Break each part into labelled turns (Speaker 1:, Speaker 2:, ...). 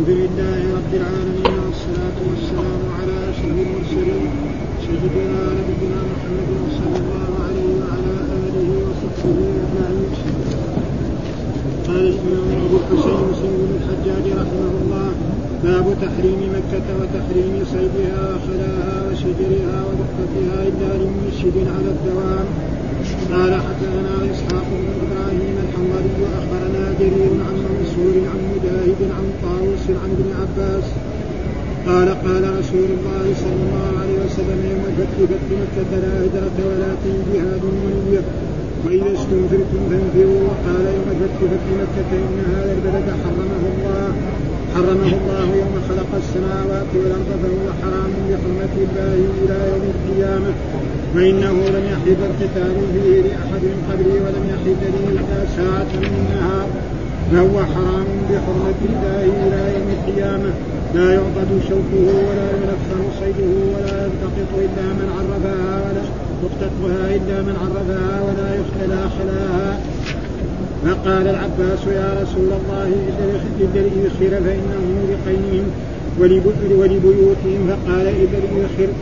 Speaker 1: الحمد لله رب العالمين والصلاة والسلام على أشرف المرسلين سيدنا نبينا محمد صلى الله عليه وعلى آله وصحبه أجمعين. قال الإمام أبو الحسين مسلم بن الحجاج رحمه الله باب تحريم مكة وتحريم صيدها وخلاها وشجرها ودقتها إلا لمنشد على الدوام قال حدثنا إسحاق بن إبراهيم الحمري اخبرنا جرير عن منصور عن مجاهد عن طاووس عن ابن عباس قال قال رسول الله صلى الله عليه وسلم يوم الفتح فتح مكة لا هجرة ولكن جهاد ونية وإذا استنفرتم فانفروا وقال يوم الفتح فتح مكة إن هذا البلد حرمه الله. حرمه الله يوم خلق السماوات والأرض فهو حرام بحرمة الله إلى يوم القيامة. فإنه لم يحل القتال فيه لأحد من قبلي ولم يحل لي ساعة من نهار فهو حرام بحرمة الله إلى يوم القيامة لا يعضد شوكه ولا ينفر صيده ولا يلتقط إلا من عرفها ولا يقتطها إلا من عرفها ولا يختلى خلاها فقال العباس يا رسول الله إذا الإيخر فإنه لقينهم ولبيوتهم. فقال إذا الإيخر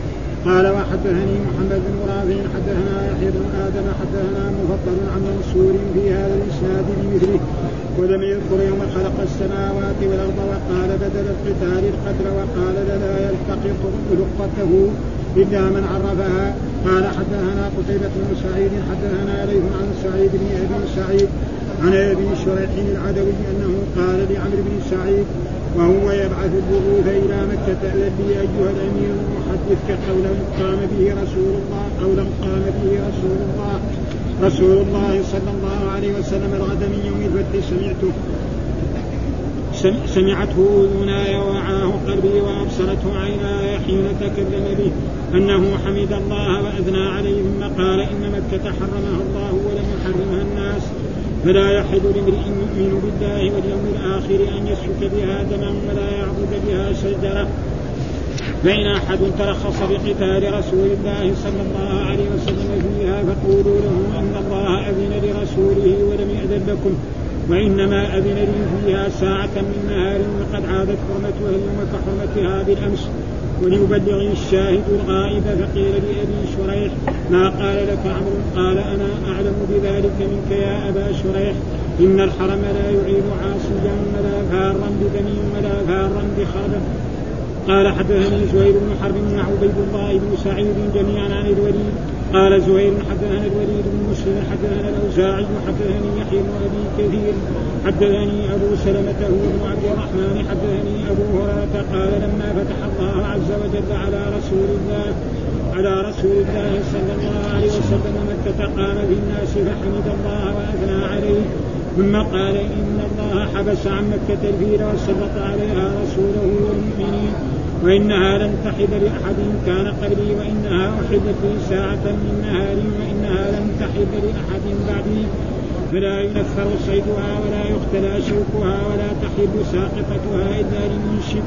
Speaker 1: قال وحدثني محمد بن رافع حدثنا يحيى بن آدم حدثنا مفضل عن منصور في هذا الإسناد بمثله. ولم يذكر يوم خلق السماوات والأرض وقال بدل القتال القتل وقال لا يلتقط لقطته إلا من عرفها. قال حدثنا قتيبة بن سعيد حدثنا ليث عن سعيد بن أبي سعيد عن أبي شريح العدوي أنه قال لعمرو بن سعيد وهو يبعث البعوث إلى مكة الذي أيها الأمير احدثك قولا قام به رسول الله قولا قام به رسول الله رسول الله صلى الله عليه وسلم الغد من يوم الفتح سمعته. سمعته اذناي ووعاه قلبي وابصرته عيناي حين تكلم به أنه حمد الله وأثنى عليه ثم قال إن مكة حرمها الله ولم يحرمها الناس. فلا يحل لامرئ يؤمن بالله واليوم الآخر أن يسفك بها دما ولا يعبد بها شجره فإن أحد ترخص بقتال رسول الله صلى الله عليه وسلم فيها فقولوا له أن الله أذن لرسوله ولم يأذن لكم. وإنما أذن لي فيها ساعة من نهار وقد عادت حرمتها اليوم كحرمتها بالأمس. وليبلغ الشاهد الغائب فقيل لأبي شريح ما قال لك عمرو؟ قال أنا أعلم بذلك منك يا أبا شريح. إن الحرم لا يعين عاصيا ولا فارا بدم ولا فارا بخرب قال حدثني زهير بن حرب بن عبيد الله بن سعيد جميعا عن الوليد. قال زهير حدثنا الوليد بن مسلم حدثنا الأوزاعي حدثني يحيى بن أبي كثير. حدثني أبو سلمة هو بن عبد الرحمن. حدثني أبو هريرة قال لما فتح الله عز وجل على رسول الله على رسول الله صلى الله عليه وسلم مكة قام بالناس فحمد الله وأثنى عليه. ثم قال إن الله حبس عن مكة الفيل وسلط عليها رسوله والمؤمنين. وإنها لم تحل لأحد كان قبلي وإنها أحلت لي ساعة من نهار وإنها لم تحل لأحد بعدي. فلا ينفر صيدها ولا يختلى شوكها ولا تحل ساقطتها إلا للمنشد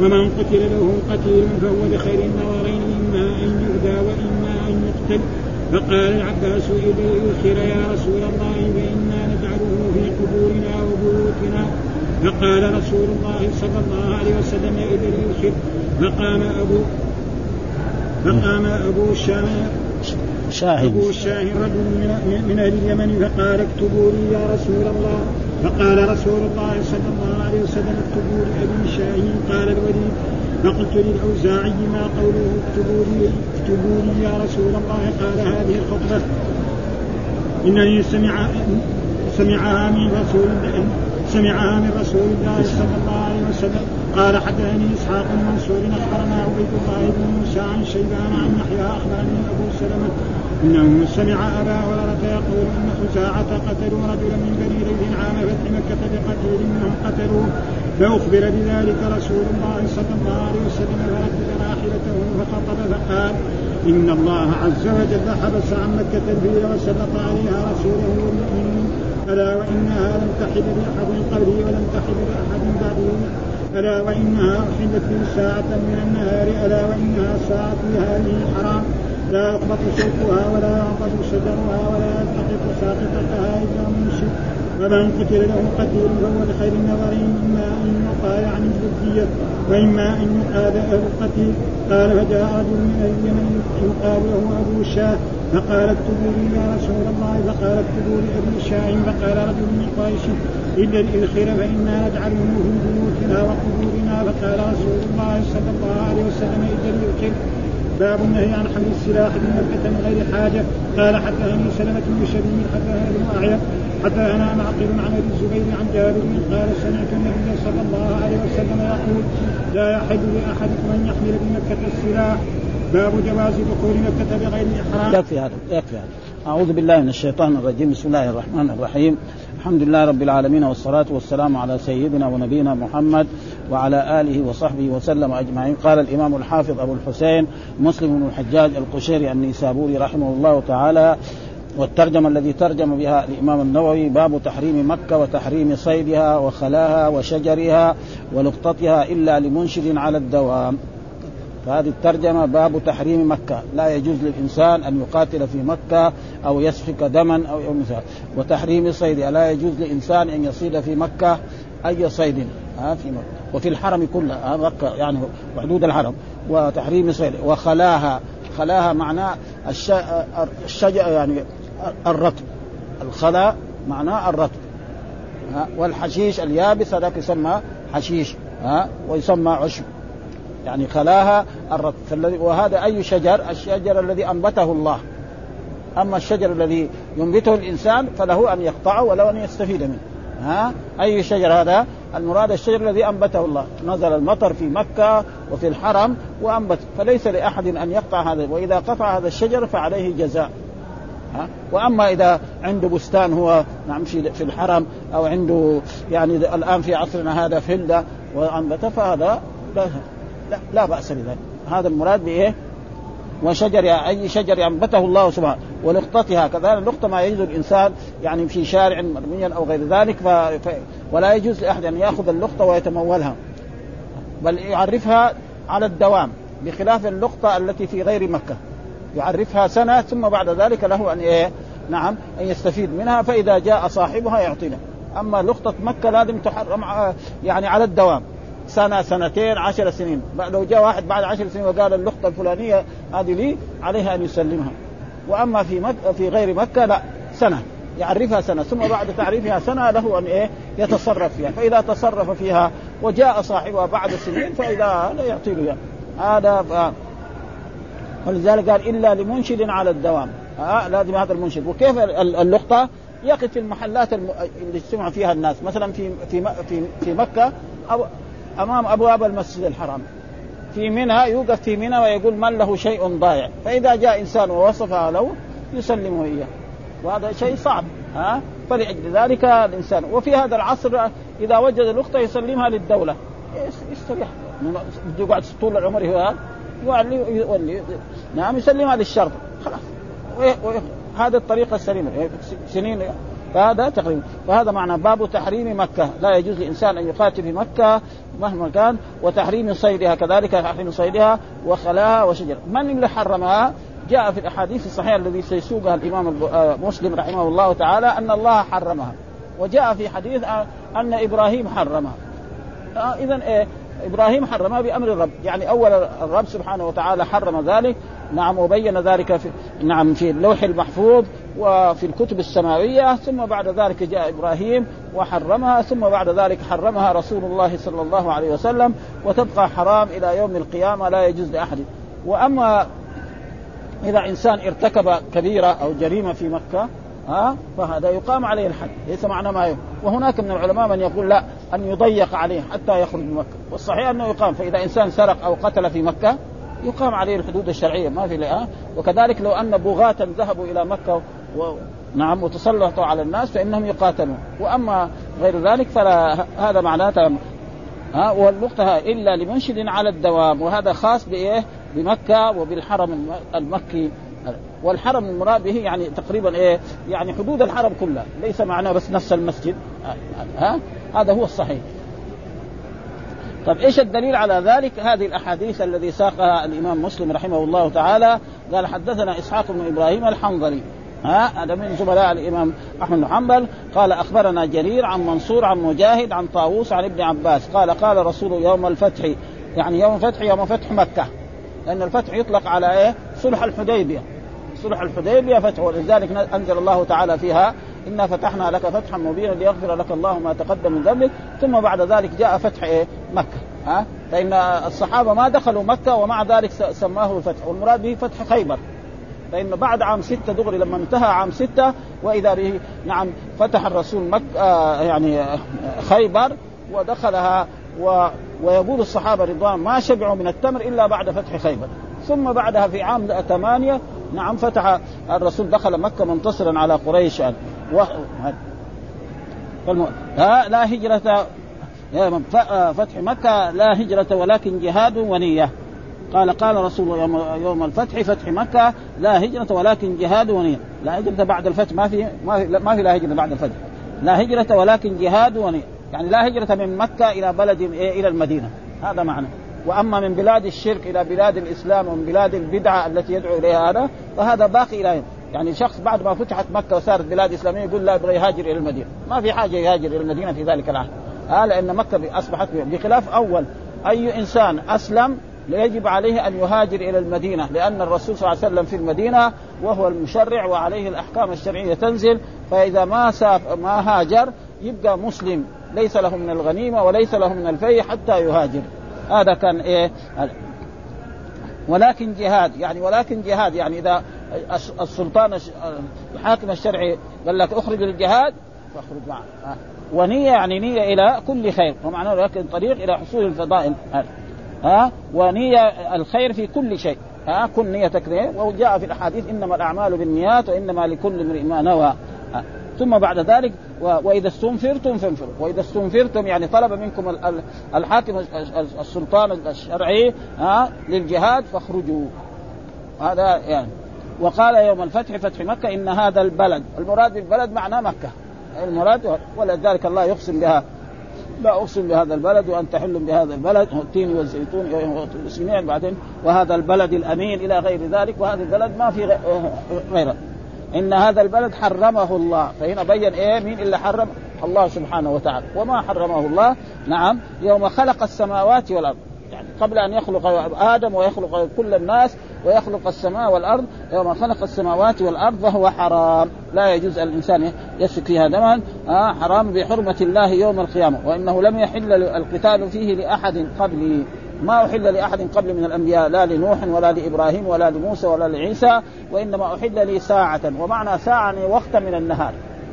Speaker 1: ومن قتل له قتيل فهو بخير النظرين إما أن يهدى وإما أن يقتل. فقال العباس إليه الخير يا رسول الله فإنا نجعله في قبورنا وبيوتنا. فقال رسول الله صلى الله عليه وسلم إذا الخير فقام أبو فقام أبو الشام شاهد. أبو الشاهد رجل من, من أهل اليمن فقال اكتبوا لي يا رسول الله. فقال رسول الله صلى الله عليه وسلم اكتبوا لأبي شاهين قال الوليد. فقلت للأوزاعي ما قوله اكتبوا لي اكتبوا لي يا رسول الله قال هذه الخطبة. إنني سمع سمعها من رسول سمعها من رسول الله صلى الله عليه وسلم. قال حدثني إسحاق بن منصور أخبرنا عبيد الله بن موسى عن شيبان عن يحيى أخبرني أبو سلمة أنه سمع أبا هريرة يقول أن خزاعة قتلوا رجلا من بني ليث عام فتح مكة بقتيل منهم قتلوه. فأخبر بذلك رسول الله صلى الله عليه وسلم فرد راحلته فخطب فقال إن الله عز وجل حبس عن مكة الفيل وسلط عليها رسوله والمؤمنين. ألا وإنها لم تحل لأحد قبلي ولم تحل لأحد بعده. ألا وإنها أحلت لي ساعة من النهار. ألا وإنها ساعة هذه حرام لا يقبض شوكها ولا يعقد شجرها ولا يلتقط ساقطتها إلا من شد ومن قتل له قتيل فهو لخير النظرين إما أن يقال عن الزكيه وإما أن يقال له القتيل قال فجاء رجل من اليمن يقال له أبو الشاه فقال اكتبوا لي يا رسول الله. فقال اكتبوا لابي الشاه فقال رجل من قريش الا الآخر فإنا نجعله في بيوتنا وقبورنا. فقال رسول الله صلى الله عليه وسلم الا الآخر باب النهي عن حمل السلاح في مكة من غير حاجة. قال حدثني سلمة بن شبيب حدثنا ابن أعير حدثنا معقل عن ابي الزبير عن جابر قال سمعت النبي صلى الله عليه وسلم يقول لا يحل لأحدكم أن يحمل بمكه السلاح. باب جواز دخول مكة بغير إحرام.
Speaker 2: يكفي هذا يكفي هذا. أعوذ بالله من الشيطان الرجيم. بسم الله الرحمن الرحيم. الحمد لله رب العالمين والصلاة والسلام على سيدنا ونبينا محمد وعلى آله وصحبه وسلم أجمعين. قال الإمام الحافظ أبو الحسين مسلم بن الحجاج القشيري النيسابوري رحمه الله تعالى والترجمة الذي ترجم بها الإمام النووي باب تحريم مكة وتحريم صيدها وخلاها وشجرها ولقطتها إلا لمنشد على الدوام. فهذه الترجمة باب تحريم مكة. لا يجوز للإنسان أن يقاتل في مكة أو يسفك دما أو مثال وتحريم صيدها لا يجوز لإنسان أن يصيد في مكة أي صيد ها في مكة. وفي الحرم كله مكة يعني وحدود الحرم. وتحريم صيد وخلاها خلاها معناه الشجر يعني الرطب. الخلا معناه الرطب ها والحشيش اليابس هذاك يسمى حشيش ها ويسمى عشب. يعني خلاها الرطب وهذا أي شجر؟ الشجر الذي أنبته الله. أما الشجر الذي ينبته الإنسان فله أن يقطعه ولو أن يستفيد منه. ها؟ أي شجر هذا؟ المراد الشجر الذي أنبته الله. نزل المطر في مكة وفي الحرم وأنبت. فليس لأحد أن يقطع هذا. وإذا قطع هذا الشجر فعليه جزاء. ها؟ وأما إذا عنده بستان هو نعم في في الحرم أو عنده يعني الآن في عصرنا هذا فله وانبت فهذا لا, لا, بأس بذلك. هذا المراد بإيه؟ وشجر أي شجر أنبته الله سبحانه. ولقطتها كذلك اللقطه ما يجوز الإنسان يعني في شارع مرميا أو غير ذلك ف... ف... ولا يجوز لأحد أن يأخذ اللقطة ويتمولها. بل يعرفها على الدوام بخلاف اللقطة التي في غير مكة. يعرفها سنة ثم بعد ذلك له أن إيه؟ نعم أن يستفيد منها فإذا جاء صاحبها يعطينا. أما لقطة مكة لازم تحرم يعني على الدوام. سنة سنتين عشر سنين. لو جاء واحد بعد عشر سنين وقال اللقطة الفلانية هذه لي عليها أن يسلمها. وأما في مك... في غير مكة لا سنة. يعرفها سنة ثم بعد تعريفها سنة له أن إيه يتصرف فيها. فإذا تصرف فيها وجاء صاحبها بعد سنين فإذا لا يعطي له هذا ف... ولذلك قال إلا لمنشد على الدوام. آه لازم هذا المنشد. وكيف اللقطة؟ يقف في المحلات الم... اللي اجتمع فيها الناس. مثلا في في في في مكة أو أمام أبواب المسجد الحرام. في منى يوقف في منى ويقول من له شيء ضايع. فإذا جاء إنسان ووصفها له يسلمه إياه. وهذا شيء صعب ها؟ فلأجل ذلك الإنسان. وفي هذا العصر إذا وجد الأخت يسلمها للدولة. يستريح. يقعد طول العمر هو يولي نعم يسلمها للشرطه خلاص. هذا الطريقة السليمة. سنين فهذا تقريبا فهذا معنى باب تحريم مكة. لا يجوز لإنسان أن يقاتل في مكة مهما كان وتحريم صيدها كذلك تحريم صيدها وخلاها وشجر من اللي حرمها؟ جاء في الأحاديث الصحيحة الذي سيسوقها الإمام مسلم رحمه الله تعالى أن الله حرمها. وجاء في حديث أن إبراهيم حرمها. آه إذا إيه إبراهيم حرمها بأمر الرب. يعني أول الرب سبحانه وتعالى حرم ذلك. نعم وبين ذلك في نعم في اللوح المحفوظ. وفي الكتب السماوية ثم بعد ذلك جاء إبراهيم وحرمها ثم بعد ذلك حرمها رسول الله صلى الله عليه وسلم وتبقى حرام إلى يوم القيامة لا يجوز لأحد. وأما إذا إنسان ارتكب كبيرة أو جريمة في مكة ها فهذا يقام عليه الحد ليس معنى ما يقام. وهناك من العلماء من يقول لا أن يضيق عليه حتى يخرج من مكة. والصحيح أنه يقام فإذا إنسان سرق أو قتل في مكة يقام عليه الحدود الشرعية ما في ها وكذلك لو أن بغاة ذهبوا إلى مكة و... نعم وتسلطوا على الناس فإنهم يقاتلون وأما غير ذلك فلا هذا معناته ها والنقطة إلا لمنشد على الدوام وهذا خاص بإيه؟ بمكة وبالحرم المكي والحرم المراد به يعني تقريبا إيه؟ يعني حدود الحرم كلها، ليس معناه بس نفس المسجد ها؟ هذا هو الصحيح. طيب إيش الدليل على ذلك؟ هذه الأحاديث الذي ساقها الإمام مسلم رحمه الله تعالى قال حدثنا إسحاق بن إبراهيم الحنظلي ها هذا من زملاء الإمام أحمد بن حنبل. قال أخبرنا جرير عن منصور عن مجاهد عن طاووس عن ابن عباس. قال قال رسول يوم الفتح يعني يوم الفتح يوم فتح مكة. لأن الفتح يطلق على إيه؟ صلح الحديبية. صلح الحديبية فتح ولذلك أنزل الله تعالى فيها إنا فتحنا لك فتحا مبينا ليغفر لك الله ما تقدم من ذنبك. ثم بعد ذلك جاء فتح إيه؟ مكة. ها؟ فإن الصحابة ما دخلوا مكة ومع ذلك سماه الفتح. والمراد به فتح خيبر. فإن بعد عام ستة دغري لما انتهى عام ستة وإذا به نعم فتح الرسول مكة آه يعني آه خيبر ودخلها و ويقول الصحابة رضوان ما شبعوا من التمر إلا بعد فتح خيبر. ثم بعدها في عام ثمانية نعم فتح الرسول دخل مكة منتصرا على قريش. و... ها لا هجرة فتح مكة لا هجرة ولكن جهاد ونية. قال قال رسول الله يوم, الفتح فتح مكة لا هجرة ولكن جهاد ونية لا هجرة بعد الفتح ما في ما في, ما في لا هجرة بعد الفتح. لا هجرة ولكن جهاد ونية يعني لا هجرة من مكة إلى بلد إيه إلى المدينة. هذا معنى. وأما من بلاد الشرك إلى بلاد الإسلام ومن بلاد البدعة التي يدعو إليها هذا فهذا باقي إلى يعني شخص بعد ما فتحت مكة وصارت بلاد إسلامية يقول لا يبغى يهاجر إلى المدينة. ما في حاجة يهاجر إلى المدينة في ذلك العهد. آه لأن مكة اصبحت بخلاف أول. أي إنسان أسلم يجب عليه أن يهاجر إلى المدينة لأن الرسول صلى الله عليه وسلم في المدينة وهو المشرع وعليه الأحكام الشرعية تنزل فإذا ما ساف ما هاجر يبقى مسلم ليس له من الغنيمة وليس له من الفي حتى يهاجر. هذا كان إيه؟ ولكن جهاد يعني ولكن جهاد يعني إذا السلطان الحاكم الشرعي قال لك أخرج للجهاد فاخرج معه. ونية يعني نية إلى كل خير ومعناه لكن طريق إلى حصول الفضائل. ها؟ ونية الخير في كل شيء. ها؟ كن نيتك وجاء في الأحاديث إنما الأعمال بالنيات وإنما لكل امرئ ما نوى. ثم بعد ذلك وإذا استنفرتم فانفروا. وإذا استنفرتم يعني طلب منكم الحاكم السلطان الشرعي ها؟ للجهاد فاخرجوا. هذا يعني. وقال يوم الفتح فتح مكة إن هذا البلد. المراد بالبلد معناه مكة. المراد ولذلك الله يقسم بها. لا أقسم بهذا البلد وان تحل بهذا البلد والتين والزيتون المسلمين بعدين وهذا البلد الأمين إلى غير ذلك وهذا البلد ما في غيره. إن هذا البلد حرمه الله. فهنا بين إيه؟ مين اللي حرم؟ الله سبحانه وتعالى. وما حرمه الله؟ نعم. يوم خلق السماوات والأرض. قبل أن يخلق آدم ويخلق كل الناس ويخلق السماء والأرض يوم خلق السماوات والأرض فهو حرام. لا يجوز الإنسان يسفك فيها دما آه حرام بحرمة الله يوم القيامة. وإنه لم يحل القتال فيه لأحد قبلي. ما أحل لأحد قبل من الأنبياء لا لنوح ولا لإبراهيم ولا لموسى ولا لعيسى وإنما أحل لي ساعة. ومعنى ساعة يعني وقت من النهار.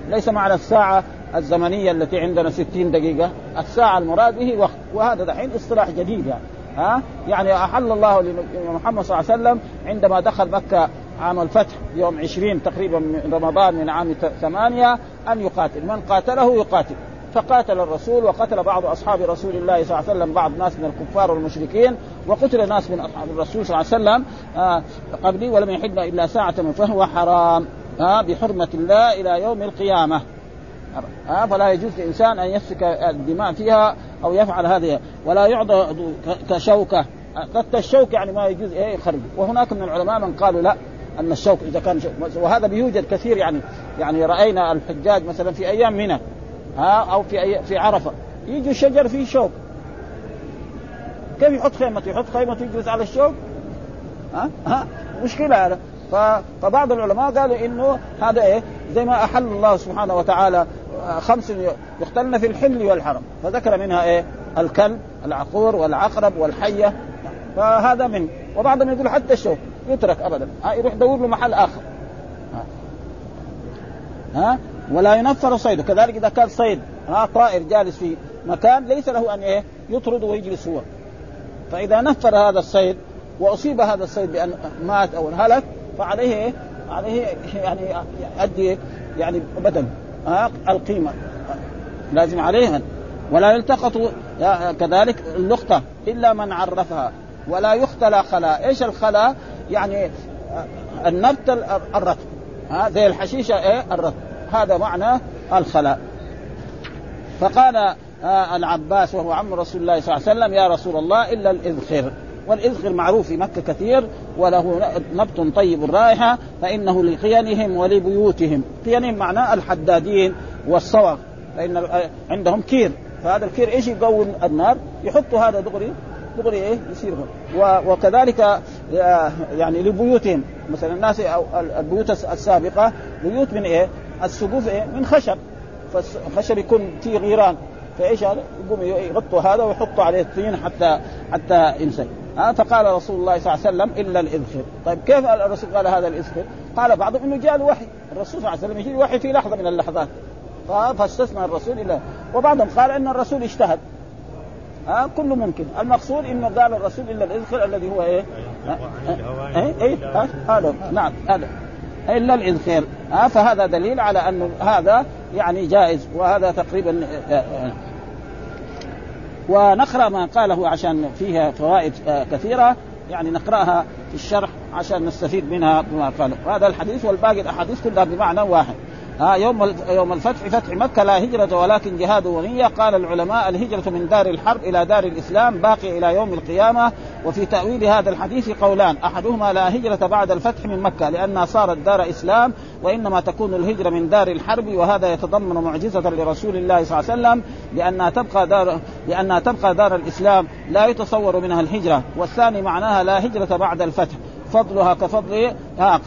Speaker 2: ليس معنى الساعة الزمنية التي عندنا ستين دقيقة. الساعة المراد به وقت. وهذا دحين اصطلاح جديد يعني. ها? يعني أحل الله لمحمد صلى الله عليه وسلم عندما دخل مكة عام الفتح يوم عشرين تقريبا من رمضان من عام ثمانية أن يقاتل. من قاتله يقاتل. فقاتل الرسول وقتل بعض أصحاب رسول الله صلى الله عليه وسلم بعض ناس من الكفار والمشركين وقتل ناس من أصحاب الرسول صلى الله عليه وسلم آه قبلي ولم يحل إلا ساعة فهو حرام آه بحرمة الله إلى يوم القيامة. آه فلا يجوز لإنسان أن يسفك الدماء فيها أو يفعل هذه. ولا يعضى كشوكة. قد الشوك يعني ما يجوز إيه يخرج. وهناك من العلماء من قالوا لا أن الشوك إذا كان شوك. وهذا بيوجد كثير يعني. يعني رأينا الحجاج مثلا في أيام منى ها أو في أي في عرفة. يجي شجر فيه شوك. كيف يحط خيمته؟ يحط خيمته يجلس على الشوك؟ ها؟ ها؟ مشكلة هذا. فبعض العلماء قالوا إنه هذا إيه؟ زي ما أحل الله سبحانه وتعالى خمس يختلن في الحل والحرم. فذكر منها إيه؟ الكلب العقور والعقرب والحية. فهذا من وبعضهم يقول حتى الشوك يترك ابدا. ها يروح يدور له محل آخر. ها, ها؟ ولا ينفر صيده كذلك إذا كان صيد ها طائر جالس في مكان ليس له أن إيه؟ يطرد ويجلس هو. فإذا نفر هذا الصيد وأصيب هذا الصيد بأن مات أو انهلك فعليه إيه؟ عليه يعني يؤدي يعني بدل ها القيمة. لازم عليها ولا يلتقط كذلك اللقطه إلا من عرفها. ولا يختلى خلا. إيش الخلا؟ يعني النبت الرطب. ها زي الحشيشة إيه؟ الرطب. هذا معنى الخلاء فقال آه العباس وهو عم رسول الله صلى الله عليه وسلم يا رسول الله إلا الإذخر. والإذخر معروف في مكة كثير وله نبت طيب الرائحة فإنه لقينهم ولبيوتهم. قينهم معناه الحدادين والصوغ فإن عندهم كير. فهذا الكير إيش يقوم النار؟ يحطوا هذا دغري دغري إيه؟ يصير وكذلك آه، يعني لبيوتهم. مثلا الناس أو البيوت السابقة بيوت من إيه؟ السقوف إيه؟ من خشب. فالخشب يكون فيه غيران. فإيش هذا؟ يقوم يغطوا هذا ويحطوا عليه الطين حتى حتى ينسل ها فقال رسول الله صلى الله عليه وسلم إلا الإذخر، طيب كيف الرسول قال هذا الإذخر؟ قال بعضهم إنه جاء الوحي، الرسول صلى الله عليه وسلم يجي الوحي في لحظة من اللحظات. فاستثنى الرسول الا وبعضهم قال إن الرسول اجتهد. ها كله ممكن. المقصود إنه قال الرسول إلا الإذخر الذي هو إيه؟ إيه؟ إيه؟ هذا نعم هذا. إلا الإذخر. ها فهذا دليل على انه هذا يعني جائز وهذا تقريبا آه، آه. ونقرأ ما قاله عشان فيها فوائد آه، كثيرة. يعني نقرأها في الشرح عشان نستفيد منها بما قاله. هذا الحديث والباقي الأحاديث كلها بمعنى واحد. ها يوم يوم الفتح فتح مكة لا هجرة ولكن جهاد ونيه قال العلماء الهجرة من دار الحرب إلى دار الإسلام باقي إلى يوم القيامة. وفي تأويل هذا الحديث قولان أحدهما لا هجرة بعد الفتح من مكة لانها صارت دار إسلام وإنما تكون الهجرة من دار الحرب وهذا يتضمن معجزة لرسول الله صلى الله عليه وسلم لانها تبقى دار لانها تبقى دار الإسلام لا يتصور منها الهجرة. والثاني معناها لا هجرة بعد الفتح فضلها كفضل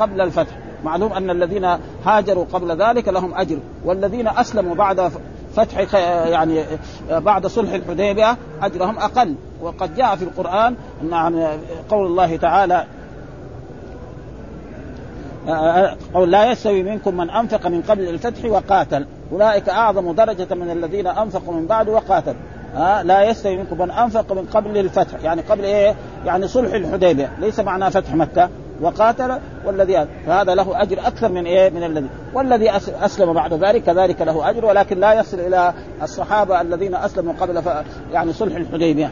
Speaker 2: قبل الفتح. معلوم أن الذين هاجروا قبل ذلك لهم أجر والذين أسلموا بعد فتح يعني بعد صلح الحديبية أجرهم أقل. وقد جاء في القرآن أن قول الله تعالى قول لا يستوي منكم من أنفق من قبل الفتح وقاتل. أولئك أعظم درجة من الذين أنفقوا من بعد وقاتل. ها لا يستوي منكم. من أنفق من قبل الفتح. يعني قبل إيه؟ يعني صلح الحديبية. ليس معناه فتح مكة. وقاتل والذي فهذا له أجر أكثر من إيه؟ من الذي والذي أسلم بعد ذلك. كذلك له أجر. ولكن لا يصل إلى الصحابة الذين أسلموا قبل ف... يعني صلح الحديبية.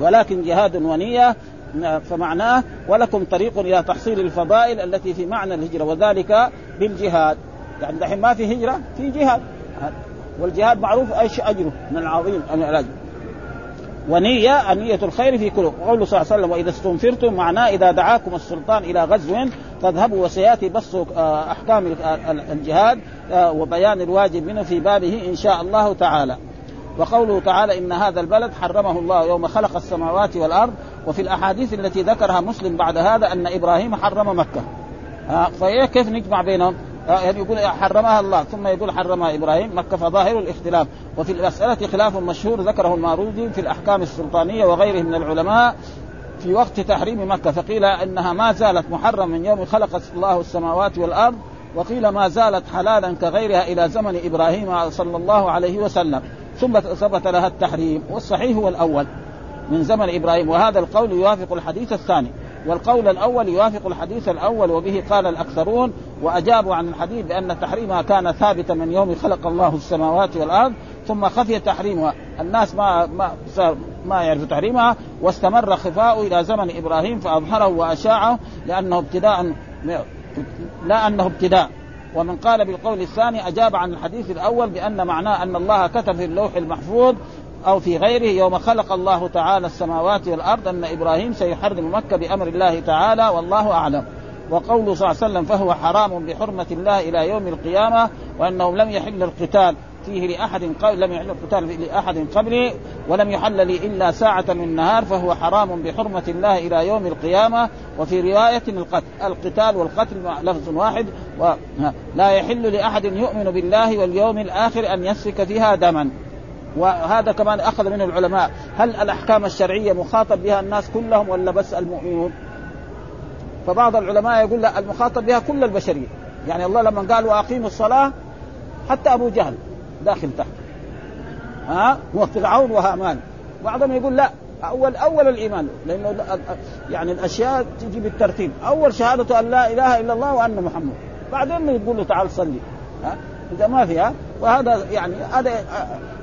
Speaker 2: ولكن جهاد ونية. فمعناه ولكم طريق إلى تحصيل الفضائل التي في معنى الهجرة. وذلك بالجهاد. يعني دحين ما في هجرة في جهاد. والجهاد معروف أيش أجره من العظيم الاجر ونية النية الخير في كل قوله صلى الله عليه وسلم وإذا استنفرتم معناه إذا دعاكم السلطان إلى غزو فاذهبوا وسيأتي بس آه، أحكام الجهاد آه، وبيان الواجب منه في بابه إن شاء الله تعالى. وقوله تعالى إن هذا البلد حرمه الله يوم خلق السماوات والأرض وفي الأحاديث التي ذكرها مسلم بعد هذا أن إبراهيم حرم مكة. فإيه كيف نجمع بينهم؟ يعني يقول حرمها الله. ثم يقول حرمها إبراهيم. مكة فظاهر الاختلاف. وفي المسألة خلاف مشهور ذكره الماروزي في الأحكام السلطانية وغيره من العلماء في وقت تحريم مكة. فقيل إنها ما زالت محرم من يوم خلق الله السماوات والأرض وقيل ما زالت حلالا كغيرها إلى زمن إبراهيم صلى الله عليه وسلم. ثم ثبت لها التحريم. والصحيح هو الأول من زمن إبراهيم. وهذا القول يوافق الحديث الثاني. والقول الأول يوافق الحديث الأول وبه قال الأكثرون وأجابوا عن الحديث بأن تحريمها كان ثابتا من يوم خلق الله السماوات والأرض ثم خفي تحريمها. الناس ما ما ما يعرفوا تحريمها واستمر خفاؤه إلى زمن إبراهيم فأظهره وأشاعه لأنه ابتداء لا انه ابتداء. ومن قال بالقول الثاني أجاب عن الحديث الأول بأن معناه أن الله كتب في اللوح المحفوظ أو في غيره يوم خلق الله تعالى السماوات والأرض أن إبراهيم سيحرم مكة بأمر الله تعالى والله أعلم. وقوله صلى الله عليه وسلم فهو حرام بحرمة الله إلى يوم القيامة وأنه لم يحل القتال فيه لأحد قبل لم يحل القتال لأحد قبلي ولم يحل لي إلا ساعة من النهار فهو حرام بحرمة الله إلى يوم القيامة. وفي رواية القتل القتال والقتل لفظ واحد. لا يحل لأحد يؤمن بالله واليوم الآخر أن يسفك فيها دما. وهذا كمان أخذ منه العلماء. هل الأحكام الشرعية مخاطب بها الناس كلهم ولا بس المؤمنون؟ فبعض العلماء يقول لا المخاطب بها كل البشرية. يعني الله لما قال وأقيموا الصلاة حتى أبو جهل داخل تحت. ها؟ وفرعون وهامان. بعضهم يقول لا أول أول الإيمان. لأنه يعني الأشياء تجي بالترتيب. أول شهادة أن لا إله إلا الله وأن محمد. بعدين يقول له تعال صلي. ها؟ إذا ما فيها وهذا يعني هذا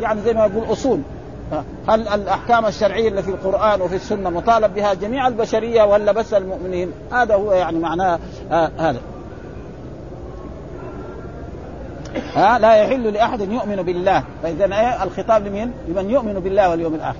Speaker 2: يعني زي ما يقول أصول هل الأحكام الشرعية اللي في القرآن وفي السنة مطالب بها جميع البشرية ولا بس المؤمنين؟ هذا هو يعني معناه آه هذا. ها لا يحل لأحد يؤمن بالله، فإذا إيه الخطاب لمين؟ لمن يؤمن بالله واليوم الآخر.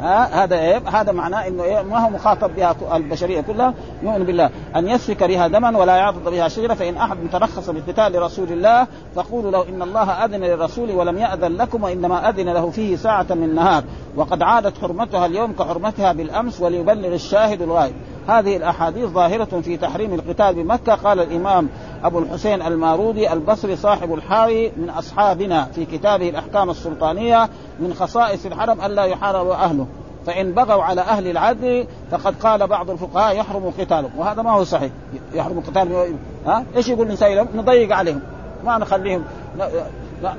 Speaker 2: ها هذا إيه؟ هذا معناه إنه إيه؟ ما هو مخاطب بها البشرية كلها. يؤمن بالله. أن يسفك بها دما ولا يعضد بها شجره فإن أحد ترخص بقتال رسول الله فقولوا له إن الله أذن للرسول ولم يأذن لكم وإنما أذن له فيه ساعة من نهار. وقد عادت حرمتها اليوم كحرمتها بالأمس وليبلغ الشاهد الغائب. هذه الأحاديث ظاهرة في تحريم القتال بمكة. قال الإمام أبو الحسين المارودي البصري صاحب الحاوي من أصحابنا في كتابه الأحكام السلطانية من خصائص الحرم الا يحارب أهله. فإن بغوا على أهل العدل فقد قال بعض الفقهاء يحرم قتالهم. وهذا ما هو صحيح. يحرم قتالهم. ها؟ إيش يقول الإنسان؟ نضيق عليهم. ما نخليهم.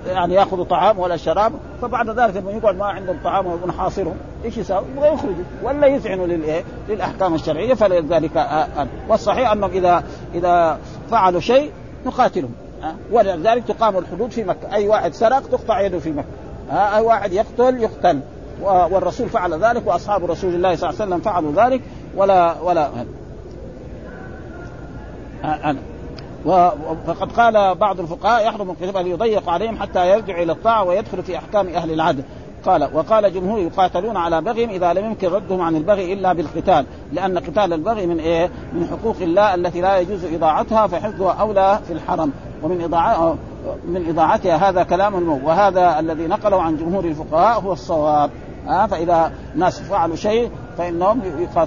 Speaker 2: يعني ياخذوا طعام ولا شراب فبعد ذلك لما يقعد ما عندهم طعام ونحاصرهم إيش يساوي؟ يبغى يخرجوا ولا يذعنوا للايه؟ للأحكام الشرعية فلذلك آه والصحيح أنهم إذا إذا فعلوا شيء نقاتلهم ولذلك تقام الحدود في مكة، أي واحد سرق تقطع يده في مكة، أي واحد يقتل يقتل والرسول فعل ذلك وأصحاب رسول الله صلى الله عليه وسلم فعلوا ذلك ولا ولا أنا فقد قال بعض الفقهاء يحرم القتال يضيق عليهم حتى يرجع إلى الطاعة ويدخل في أحكام أهل العدل. قال وقال جمهور يقاتلون على بغيهم إذا لم يمكن ردهم عن البغي إلا بالقتال لأن قتال البغي من إيه؟ من حقوق الله التي لا يجوز إضاعتها فحفظها أولى في الحرم. ومن اضاعة من إضاعتها هذا كلام الموت وهذا الذي نقله عن جمهور الفقهاء هو الصواب. ها فإذا ناس فعلوا شيء فانهم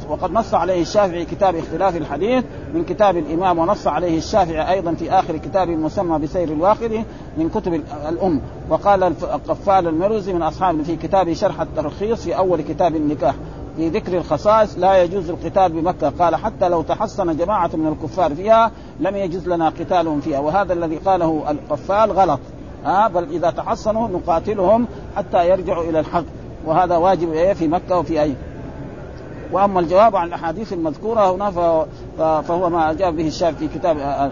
Speaker 2: وقد نص عليه الشافعي كتاب اختلاف الحديث من كتاب الإمام ونص عليه الشافعي أيضا في آخر كتاب مسمى بسير الواقد من كتب الأم. وقال القفال المروزي من أصحاب في كتاب شرح الترخيص في أول كتاب النكاح في ذكر الخصائص لا يجوز القتال بمكة. قال حتى لو تحصن جماعة من الكفار فيها لم يجوز لنا قتالهم فيها. وهذا الذي قاله القفال غلط. ها بل إذا تحصنوا نقاتلهم حتى يرجعوا إلى الحق. وهذا واجب إيه؟ في مكة وفي أي وأما الجواب عن الأحاديث المذكورة هنا فهو ما اجاب به الشافعي في كتاب آه، آه،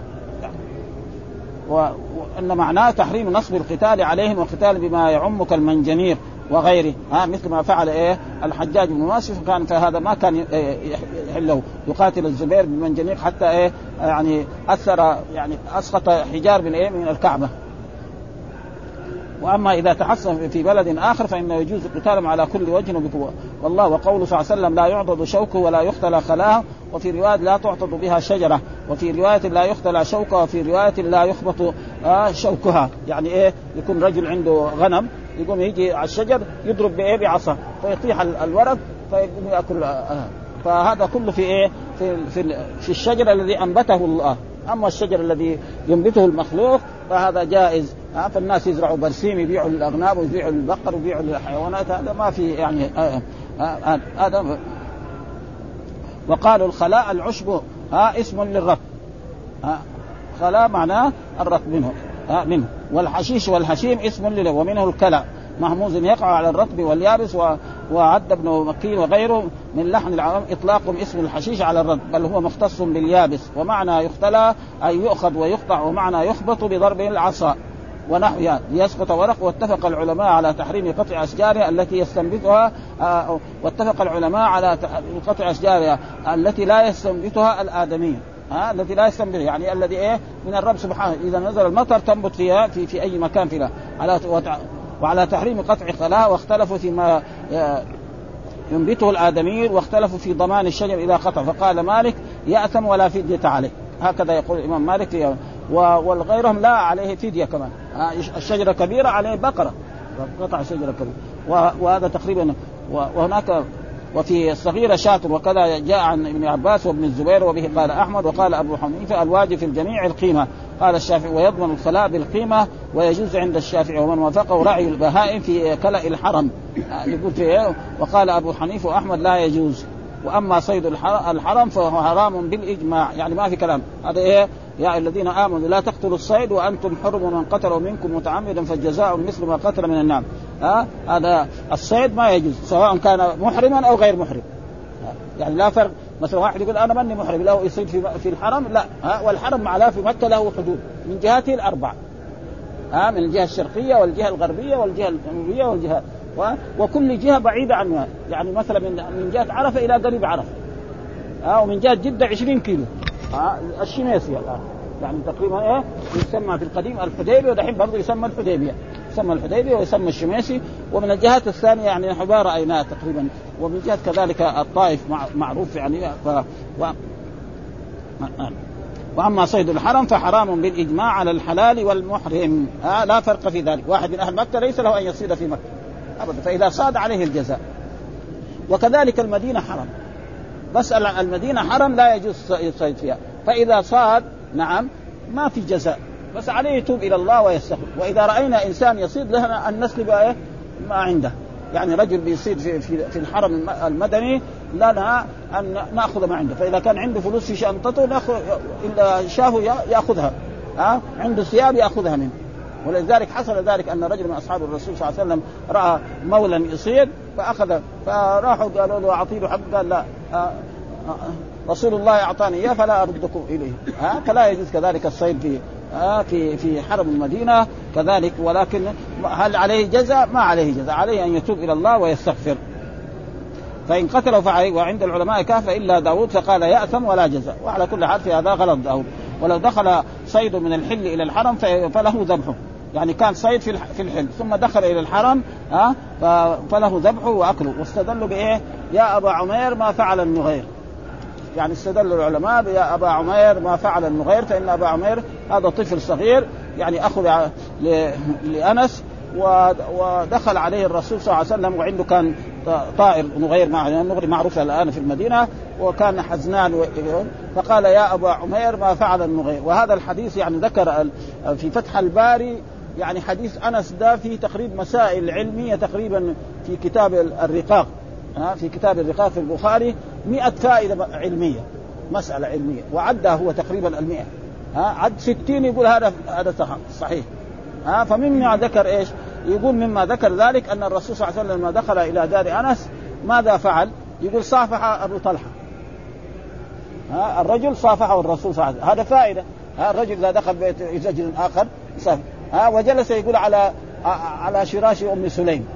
Speaker 2: وإن معناه تحريم نصب القتال عليهم والقتال بما يعم كالمنجنيق وغيره. ها مثل ما فعل إيه؟ الحجاج بن واسف كان فهذا ما كان يحله. يقاتل الزبير بالمنجنيق حتى إيه؟ يعني اثر يعني أسقط حجار من إيه؟ من الكعبة. وأما إذا تحصن في بلد آخر فانه يجوز قتالهم على كل وجه وبقوة. والله وقوله صلى الله عليه وسلم لا يعضد شوكه ولا يختلى خلاه وفي رواية لا تعضد بها شجرة. وفي رواية لا يختلى شوكها وفي رواية لا يخبط آه شوكها. يعني إيه؟ يكون رجل عنده غنم يقوم يجي على الشجر يضرب بإيه؟ بعصا. فيطيح الورق فيقوم يأكل آه. فهذا كله في إيه؟ في في, في الشجر الذي أنبته الله. أما الشجر الذي ينبته المخلوق فهذا جائز. فالناس يزرعوا برسيم يبيعوا الاغنام ويبيعوا البقر ويبيعوا الحيوانات هذا ما في يعني آه، آه، هذا وقالوا الخلاء العشب ها اسم للرب. ها خلاء معناه الرب منه ها منه. والحشيش والهشيم اسم له ومنه الكلى. مهموز يقع على الرطب واليابس و... وعد ابن مكين وغيره من لحن العوام اطلاق اسم الحشيش على الرطب بل هو مختص باليابس ومعنى يختلى أي يؤخذ ويقطع ومعنى يخبط بضرب العصا ونحوها ليسقط ورق واتفق العلماء على تحريم قطع أشجارها التي يستنبتها آه، واتفق العلماء على قطع أشجارها التي لا يستنبتها الادمي ها التي لا يستنبتها يعني الذي إيه؟ من الرب سبحانه. إذا نزل المطر تنبت فيها في في أي مكان فيها. على وعلى تحريم قطع خلاها واختلفوا فيما آه، ينبته الآدميين واختلفوا في ضمان الشجر إذا قطع. فقال مالك يأثم ولا فدية عليه. هكذا يقول الإمام مالك والغيرهم لا عليه فدية كمان. الشجرة كبيرة عليه بقرة. قطع شجرة كبيرة. وهذا تقريبا وهناك وفي الصغيرة شاطر وكذا جاء عن ابن عباس وابن الزبير وبه قال أحمد وقال أبو حنيفة الواجب في الجميع القيمة. قال الشافعي ويضمن الخلاء بالقيمة ويجوز عند الشافعي ومن وافقه رعي البهائم في كلأ الحرم. يقول في إيه؟ وقال أبو حنيفة وأحمد لا يجوز. وأما صيد الحرم فهو حرام بالإجماع. يعني ما في كلام. هذا إيه؟ يا الذين آمنوا لا تقتلوا الصيد وأنتم حرم من قتلوا منكم متعمدا فالجزاء مثل ما قتل من النعم ها هذا الصيد ما يجوز سواء كان محرما أو غير محرم. يعني لا فرق. مثلا واحد يقول أنا ماني محرم له يصيد في في الحرم لا. ها والحرم معناه في مكة له حدود. من جهاته الأربع. ها من الجهة الشرقية والجهة الغربية والجهة الجنوبيه والجهة وكل جهة بعيدة عنها. يعني مثلا من من جهة عرفة إلى قريب عرفة. ها ومن جهة جدة 20 كيلو. ها الشميسي الان يعني تقريبا إيه يسمى في القديم الحديبية ودحين برضه يسمى الحديبية. يسمى الحديبية ويسمى الشميسي ومن الجهات الثانية يعني حبار رايناها تقريبا ومن جهة كذلك الطائف معروف يعني ف... و... وأما صيد الحرم فحرام بالإجماع على الحلال والمحرم. آه لا فرق في ذلك. واحد من أهل مكة ليس له أن يصيد في مكة. ابدا. فإذا صاد عليه الجزاء. وكذلك المدينة حرم بس المدينة حرم لا يجوز الصيد فيها. فإذا صاد نعم ما في جزاء. بس عليه يتوب إلى الله ويستغفر. وإذا رأينا إنسان يصيد لنا أن نسلب إيه ما عنده. يعني رجل بيصيد في في, في الحرم المدني لنا أن نأخذ ما عنده. فإذا كان عنده فلوس في شنطته نأخذ إلا شافه يأخذها. ها؟ عنده ثياب يأخذها منه. ولذلك حصل ذلك أن رجل من أصحاب الرسول صلى الله عليه وسلم رأى مولا يصيد فأخذ فراحوا قالوا له اعطي له حق قال لا رسول الله أعطاني إياه فلا اردكم إليه. ها؟ فلا يجوز كذلك الصيد في آه في في حرم المدينة كذلك ولكن هل عليه جزاء؟ ما عليه جزاء، عليه أن يتوب إلى الله ويستغفر. فإن قتله فعليه وعند العلماء كاف إلا داود فقال يأثم ولا جزاء، وعلى كل حال في هذا غلط داود، ولو دخل صيد من الحل إلى الحرم فله ذبحه، يعني كان صيد في في الحل ثم دخل إلى الحرم ها فله ذبحه وأكله، واستدلوا بإيه؟ يا أبا عمير ما فعل النغير، يعني استدل العلماء يا أبا عمير ما فعل النغير فإن أبا عمير هذا طفل صغير يعني أخو لأنس ودخل عليه الرسول صلى الله عليه وسلم وعنده كان طائر نغير مع النغري معروف الآن في المدينة وكان حزنان فقال يا أبا عمير ما فعل النغير وهذا الحديث يعني ذكر في فتح الباري يعني حديث أنس ده فيه تقريب مسائل علمية تقريبا في كتاب الرقاق في كتاب الرقاق في البخاري 100 فائدة علمية مسألة علمية. وعدها هو تقريبا المئة. ها عد 60 يقول هذا هذا صحيح. ها فمما ذكر إيش؟ يقول مما ذكر ذلك أن الرسول صلى الله عليه وسلم لما دخل إلى دار أنس ماذا فعل؟ يقول صافح أبو طلحة. ها الرجل صافحه الرسول صلى الله عليه وسلم. هذا فائدة. ها الرجل إذا دخل بيت رجل آخر صافح. ها وجلس يقول على على شراش أم سليم.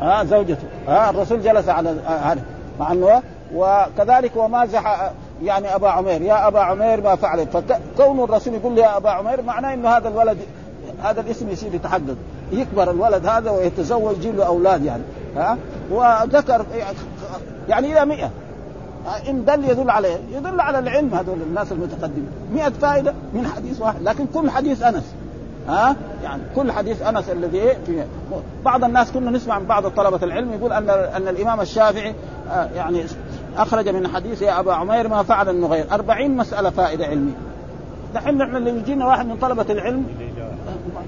Speaker 2: ها زوجته. ها الرسول جلس على هذا. مع انه وكذلك ومازح يعني أبا عمير. يا أبا عمير ما فعل فكون الرسول يقول يا أبا عمير معناه إنه هذا الولد هذا الاسم يصير يتحدد. يكبر الولد هذا ويتزوج يجيب له أولاد يعني. ها؟ وذكر يعني إلى 100 إن دل يدل عليه. يدل على العلم هذول الناس المتقدمين. 100 فائدة من حديث واحد. لكن كل حديث أنس. ها؟ يعني كل حديث أنس الذي بعض الناس كنا نسمع من بعض طلبة العلم يقول أن أن الإمام الشافعي يعني أخرج من حديث يا أبا عمير ما فعل النغير. 40 مسألة فائدة علمية. دحين نحن اللي يجينا واحد من طلبة العلم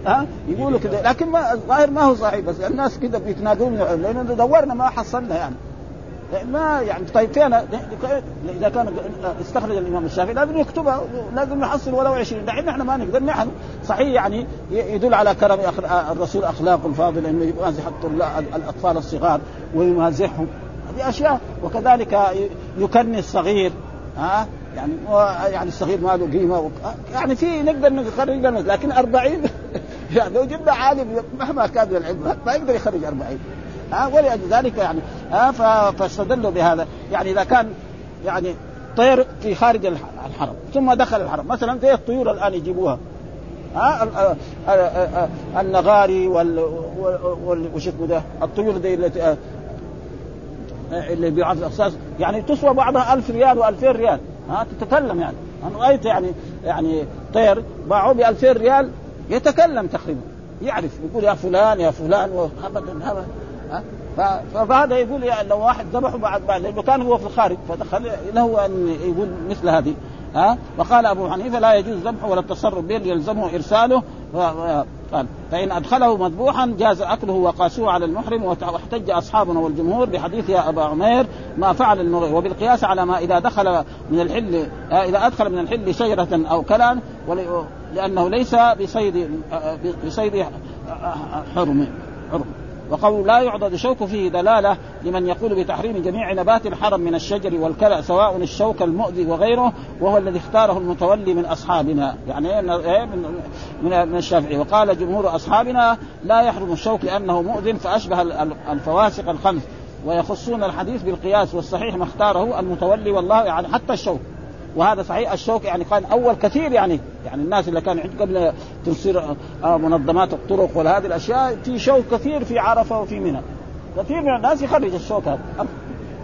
Speaker 2: ها؟ يقولوا كذا لكن ما الظاهر ما هو صحيح بس الناس كذا بيتناقضون لأن دورنا ما حصلنا يعني. ما يعني طيب فين إذا كان استخرج الإمام الشافعي لازم يكتبها لازم نحصل ولو 20 دحين إحنا ما نقدر نحن صحيح يعني يدل على كرم الرسول اخلاقه الفاضله إنه يمازح الأطفال الصغار ويمازحهم. هذه أشياء وكذلك يكني الصغير ها؟ يعني يعني الصغير ما له قيمة يعني في نقدر نخرج لكن 40 يعني لو جبنا عالم مهما كان العلم ما يقدر يخرج 40 ها ولأجل ذلك يعني ها فاستدلوا بهذا. يعني إذا كان يعني طير في خارج الحرم ثم دخل الحرم. مثلا زي الطيور الآن يجيبوها. ها النغاري وال وش اسمه ده الطيور دي التي اللي بيعرف الاقساس يعني تسوى بعضها ألف ريال و2000 ريال. ها تتكلم يعني. أنا رأيت يعني يعني طير باعوه ب 2000 ريال يتكلم تقريبا يعرف يقول يا فلان يا فلان ابدا ابدا فهذا يقول يعني لو واحد ذبحه بعد بعد لأنه كان هو في الخارج فدخل له أن يقول مثل هذه ها؟ وقال أبو حنيفة لا يجوز ذبحه ولا التصرف به يلزمه إرساله. قال فإن أدخله مذبوحا جاز أكله وقاسوه على المحرم واحتج أصحابنا والجمهور بحديث يا أبا عمير ما فعل النغير وبالقياس على ما إذا دخل من الحل إذا أدخل من الحل شجرة أو كلا لأنه ليس بصيد بصيد حرم حرم. وقول لا يعضد شوك فيه دلالة لمن يقول بتحريم جميع نبات الحرم من الشجر والكلأ سواء الشوك المؤذي وغيره وهو الذي اختاره المتولي من أصحابنا. يعني إيه من من الشافعي. وقال جمهور أصحابنا لا يحرم الشوك لأنه مؤذن فأشبه الفواسق الخمس. ويخصون الحديث بالقياس والصحيح ما اختاره المتولي والله يعني حتى الشوك. وهذا صحيح الشوك يعني كان أول كثير يعني يعني الناس اللي كانوا قبل تصير منظمات الطرق وهذه الأشياء في شوك كثير في عرفة وفي منى. كثير من الناس يخرج الشوك هذا.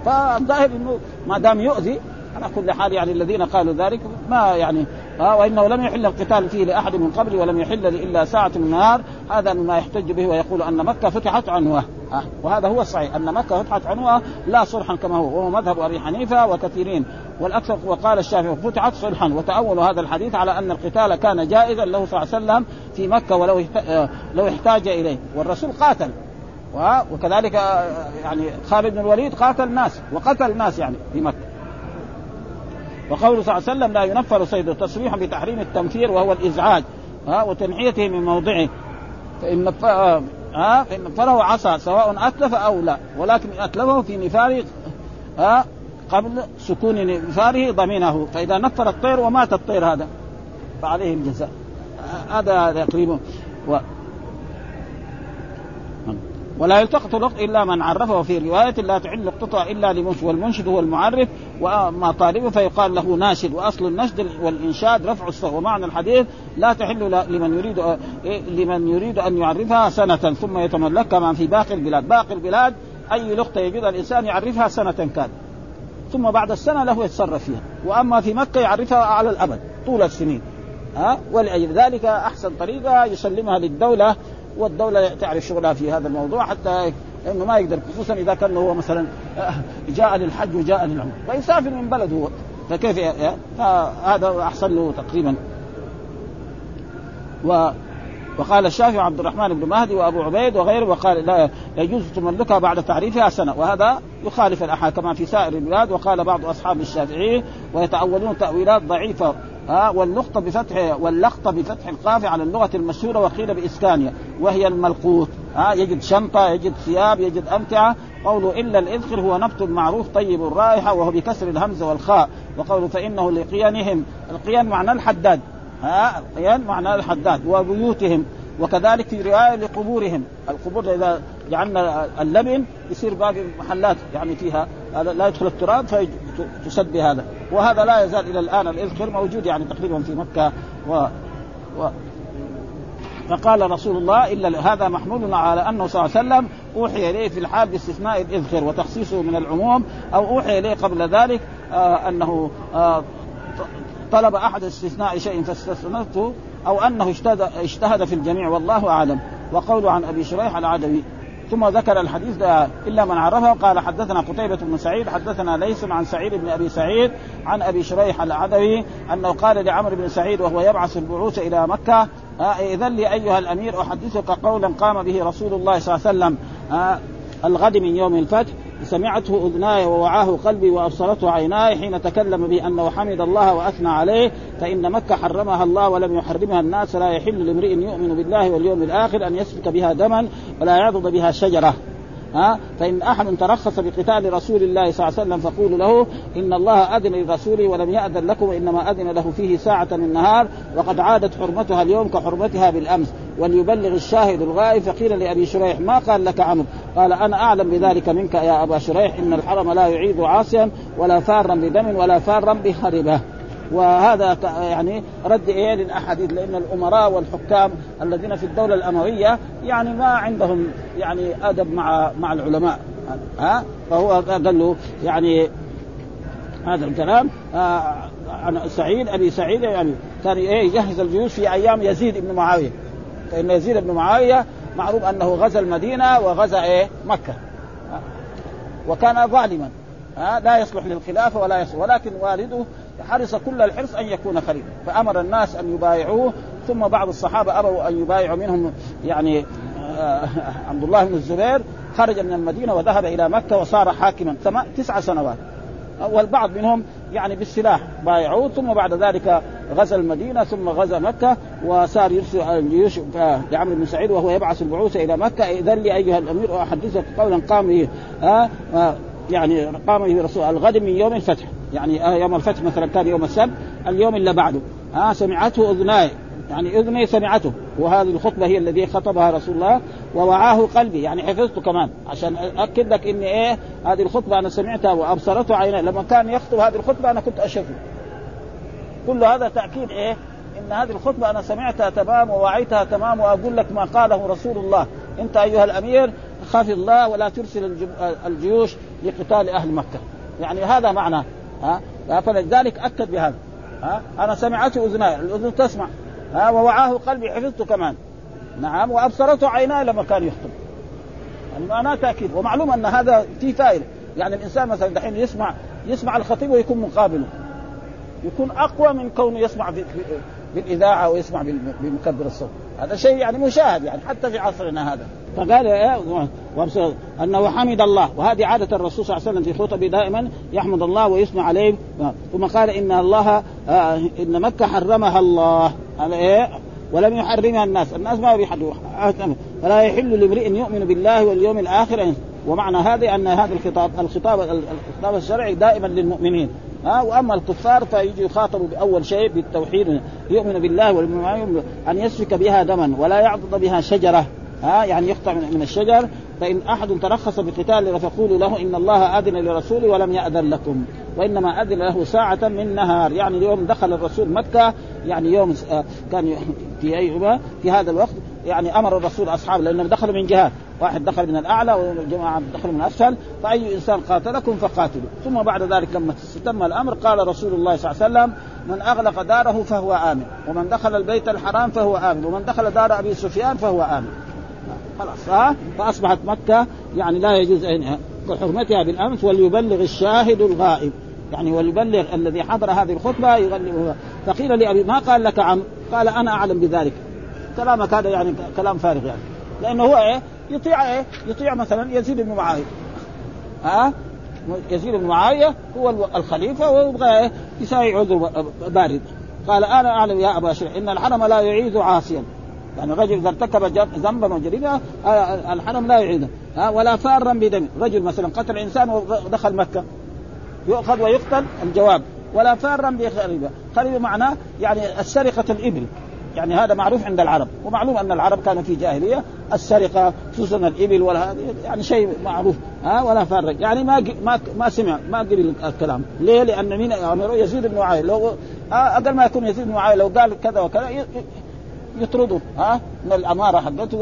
Speaker 2: فالظاهر إنه ما دام يؤذي على كل حال يعني الذين قالوا ذلك ما يعني آه وإنه لم يحل القتال فيه لأحد من قبل ولم يحل إلا ساعة من النهار هذا مما يحتج به ويقول أن مكة فتحت عنوه آه وهذا هو الصحيح أن مكة فتحت عنوة لا صلحا كما هو وهو مذهب أبي حنيفة وكثيرين. والأكثر وقال الشافعي فتحت صلحا. وتاولوا هذا الحديث على أن القتال كان جائزا له صلى الله عليه وسلم في مكة ولو آه، لو احتاج إليه. والرسول قاتل. وكذلك آه، يعني خالد بن الوليد قاتل ناس وقتل ناس يعني في مكة. وقوله صلى الله عليه وسلم لا ينفر صيده تصريحا بتحريم التنفير وهو الإزعاج ها وتنحيته من موضعه. فإن ها نفره عصا سواء أتلف أو لا. ولكن أتلفه في نفار ها قبل سكون نفاره ضمينه. فإذا نفر الطير ومات الطير هذا فعليه الجزاء. هذا تقريبا. ولا يلتقط اللقط إلا من عرفه. في رواية لا تعل لقطتها إلا لمنشد والمنشد هو المعرف وأما طالبه فيقال له ناشد وأصل النشد والإنشاد رفع الصوت ومعنى الحديث لا تحل لمن يريد إيه، لمن يريد أن يعرفها سنة ثم يتملك كما في باقي البلاد. باقي البلاد أي لقطة يجدها الإنسان يعرفها سنة كان ثم بعد السنة له يتصرف فيها. وأما في مكة يعرفها على الأبد طول السنين. ها؟ ولأجل ذلك أحسن طريقة يسلمها للدولة والدولة تعرف شغلها في هذا الموضوع حتى إنه ما يقدر خصوصا إذا كان هو مثلا جاء للحج وجاء للعمرة. فيسافر من بلده هو. فكيف هذا أحسن له تقريبا. و وقال الشافعي عبد الرحمن بن مهدي وأبو عبيد وغيره وقال لا يجوز تملكها بعد تعريفها سنة. وهذا يخالف الاحاد كما في سائر البلاد. وقال بعض أصحاب الشافعي ويتأولون تأويلات ضعيفة. ها والنقطة بفتح واللقطة بفتح القاف على اللغة المشهورة وقيل بإسكانها وهي الملقوط. ها يجد شنطة يجد ثياب يجد أمتعة. قوله إلا الإذخر هو نبت معروف طيب الرائحة وهو بكسر الهمزة والخاء. وقوله فإنه لقيانهم القيان معنى الحداد. ها القيان معنى الحداد وبيوتهم. وكذلك في رواية لقبورهم. القبور إذا جعلنا اللبن يصير باقي محلات يعني فيها لا يدخل التراب فتسد بهذا وهذا لا يزال إلى الآن الإذخر موجود يعني تقريبا في مكة. و, و فقال رسول الله الا هذا محمول على أنه صلى الله عليه وسلم أوحي إليه في الحال باستثناء الإذخر وتخصيصه من العموم أو أوحي إليه قبل ذلك آه أنه آه طلب أحد استثناء شيء فاستثنته أو أنه اجتهد في الجميع والله أعلم. وقول عن أبي شريح العدوي ثم ذكر الحديث ده إلا من عرفه قال حدثنا قتيبة بن سعيد حدثنا ليس عن سعيد بن أبي سعيد عن أبي شريح العدوي أنه قال لعمرو بن سعيد وهو يبعث البعوث إلى مكة إذن لي أيها الأمير أحدثك قولا قام به رسول الله صلى الله عليه وسلم الغد من يوم الفتح سمعته اذناي ووعاه قلبي وأبصرته عيناي حين تكلم بانه حمد الله وأثنى عليه فإن مكة حرمها الله ولم يحرمها الناس لا يحل لامرئ يؤمن بالله واليوم الآخر أن يسفك بها دما ولا يعضد بها شجرة. ها؟ فإن أحد ترخص بقتال رسول الله صلى الله عليه وسلم فقولوا له إن الله أذن لرسوله ولم يأذن لكم وانما أذن له فيه ساعة من النهار وقد عادت حرمتها اليوم كحرمتها بالأمس. وليبلغ الشاهد الغائب فقيل لأبي شريح ما قال لك عمرو قال أنا أعلم بذلك منك يا أبا شريح إن الحرم لا يعيد عاصيا ولا فارا بدم ولا فارا بخربه وهذا يعني رد إيه للأحاديث لأن الأمراء والحكام الذين في الدولة الأموية يعني ما عندهم يعني أدب مع مع العلماء. ها؟ فهو قال له يعني هذا الكلام آه عن سعيد أبي سعيد يعني كان إيه يجهز الجيوش في أيام يزيد بن معاوية. فإن يزيد بن معاوية معروف أنه غزا المدينة وغزا إيه؟ مكة. وكان ظالما. ها لا يصلح للخلافة ولا يصلح ولكن والده حرص كل الحرص أن يكون خليفة. فأمر الناس أن يبايعوه ثم بعض الصحابة أبوا أن يبايعوا منهم يعني آه عبد الله بن الزبير خرج من المدينة وذهب إلى مكة وصار حاكما تسع سنوات. والبعض منهم يعني بالسلاح بايعوه ثم بعد ذلك غزا المدينة ثم غزا مكة وصار يرسل الجيوش لعمرو بن سعيد وهو يبعث البعوث إلى مكة. إذن لي ايها الأمير أحدثك قولا قام به آه آه يعني قام به رسول الغد من يوم الفتح. يعني آه، يوم الفتح مثلا كان يوم السبت اليوم اللي بعده. ها آه سمعته أذناي. يعني أذني سمعته. وهذه الخطبة هي الذي خطبها رسول الله ووعاه قلبي. يعني حفظته كمان. عشان اكد لك إني إيه هذه الخطبة أنا سمعتها وأبصرته عيني لما كان يخطب هذه الخطبة أنا كنت اشوفه كل هذا تأكيد إيه؟ إن هذه الخطبة أنا سمعتها تمام ووعيتها تمام وأقول لك ما قاله رسول الله. أنت أيها الأمير خاف الله ولا ترسل الجيوش لقتال أهل مكة. يعني هذا معناه ها؟ فلذلك أكد بهذا ها؟ أنا سمعته أذناي الأذن تسمع ها؟ ووعاه قلبي حفظته كمان. نعم وابصرته عيناي لما كان يخطب. يعني تأكيد ومعلوم أن هذا في فائدة. يعني الإنسان مثلا دحين يسمع يسمع الخطيب ويكون مقابله. يكون أقوى من كونه يسمع بالإذاعة ويسمع بمكبر الصوت. هذا شيء يعني مشاهد يعني حتى في عصرنا هذا. فقال إيه أنه حمد الله. وهذه عادة الرسول صلى الله عليه وسلم في خطبه دائما يحمد الله ويثنى عليه. ثم قال إن الله آه، إن مكة حرمها الله. على إيه؟ ولم يحرمها الناس، الناس ما بيحرموها فلا يحل لامرئ يؤمن بالله واليوم الآخر. ومعنى هذا أن هذا الخطاب الخطاب الخطاب الشرعي دائما للمؤمنين. ها وأما الكفار فيجي يخاطبوا بأول شيء بالتوحيد يؤمن بالله والمؤمن أن يسفك بها دما ولا يعضد بها شجرة ها يعني يقطع من الشجر. فإن أحد ترخص بقتال فقولوا له إن الله أذن لرسوله ولم يأذن لكم وإنما أذن له ساعة من نهار. يعني يوم دخل الرسول مكة يعني يوم آه، كان في اي في هذا الوقت يعني أمر الرسول أصحابه لأنهم دخلوا من جهات واحد دخل من الأعلى وجماعه دخلوا من الأسفل. فأي إنسان قاتلكم فقاتلوا. ثم بعد ذلك لما تم الأمر قال رسول الله صلى الله عليه وسلم من أغلق داره فهو آمن ومن دخل البيت الحرام فهو آمن ومن دخل دار أبي سفيان فهو آمن. خلاص ها؟ فأصبحت مكة يعني لا يجوز أن كحرمتها بالأمس وليبلغ الشاهد الغائب. يعني وليبلغ الذي حضر هذه الخطبة يغلبه فقيل لأبي ما قال لك عم قال أنا أعلم بذلك. كلامك هذا يعني كلام فارغ يعني. لأنه هو إيه؟ يطيع إيه؟ يطيع مثلا يزيد بن معاوية. ها؟ يزيد بن معاوية هو الخليفة ويبغى إيه؟ يساوي عذر بارد. قال أنا أعلم يا أبا شريح إن الحرم لا يعيذ عاصيا. يعني رجل إذا ارتكب ذنبا وجريمة آه، الحرم لا يعيده ها؟ ولا فارا بدم. رجل مثلا قتل إنسان ودخل مكة. يؤخذ ويقتل الجواب. ولا فارا بخريبة. خريبة معناه يعني السرقة الإبل. يعني هذا معروف عند العرب. ومعلوم أن العرب كانوا في جاهلية السرقة خصوصا الإبل ولا يعني شيء معروف ها ولا فارق. يعني ما ما ما سمع ما قبل الكلام. ليه؟ لأن مين؟ يعني يزيد بن معاويه لو أقل ما يكون يزيد بن معاويه لو قال كذا وكذا يطردوا ها من الأمارة حقته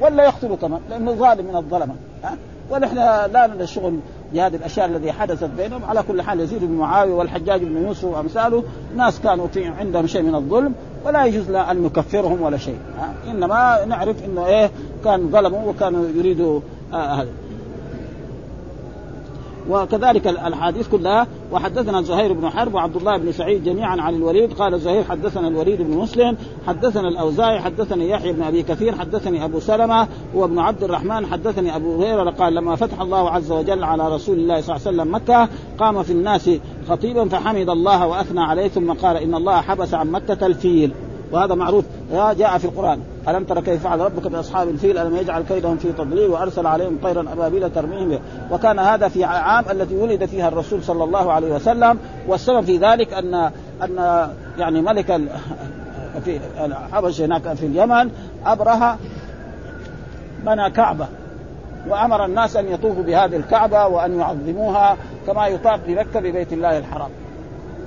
Speaker 2: ولا يقتلوا كمان لأنه ظالم من الظلمة ها. ونحن لا لنا شغل بهذه الأشياء التي حدثت بينهم. على كل حال يزيد بن معاوية والحجاج بن يوسف وأمثاله ناس كانوا في عندهم شيء من الظلم ولا يجوز لنا أن نكفرهم ولا شيء؟ إنما نعرف إنه إيه كان ظلموا وكانوا يريدوا آه هذا. وكذلك الاحاديث كلها. وحدثنا زهير بن حرب وعبد الله بن سعيد جميعا عن الوليد. قال زهير حدثنا الوليد بن مسلم حدثنا الأوزاعي حدثني يحيى بن أبي كثير حدثني أبو سلمة وابن عبد الرحمن حدثني أبو هريرة. قال لما فتح الله عز وجل على رسول الله صلى الله عليه وسلم مكة قام في الناس خطيبا فحمد الله وأثنى عليه ثم قال إن الله حبس عن مكة الفيل وهذا معروف. جاء في القرآن. ألم تر كيف فعل ربك بأصحاب الفيل؟ ألم يجعل كيدهم في تضليل وأرسل عليهم طيرا أبابيل ترميهم به؟ وكان هذا في عام التي ولد فيها الرسول صلى الله عليه وسلم. والسبب في ذلك ان أن يعني ملك في الحبش هناك في اليمن ابرهه بنى كعبة. وأمر الناس أن يطوفوا بهذه الكعبة وأن يعظموها كما يطاف بمكة ببيت الله الحرام.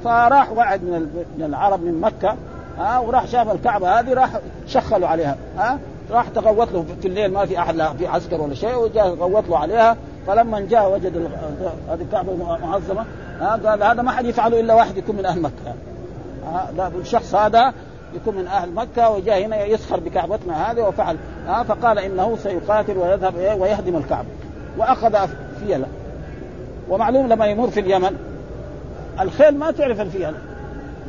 Speaker 2: فراح واحد من العرب من مكة ها وراح شاف الكعبة هذه راح شخلوا عليها ها؟ راح تغوط له في الليل ما في أحد لا في عسكر ولا شيء وجاء غوط له عليها. فلما جاء وجد هذه الكعبة معظمه ها قال هذا ما حد يفعله إلا واحد يكون من أهل مكة ها؟ الشخص هذا يكون من أهل مكة وجاء هنا يسخر بكعبتنا هذه وفعل ها؟ فقال إنه سيقاتل ويذهب ويهدم الكعبة وأخذ فيله ومعلوم لما يمر في اليمن الخيل ما تعرف الفيله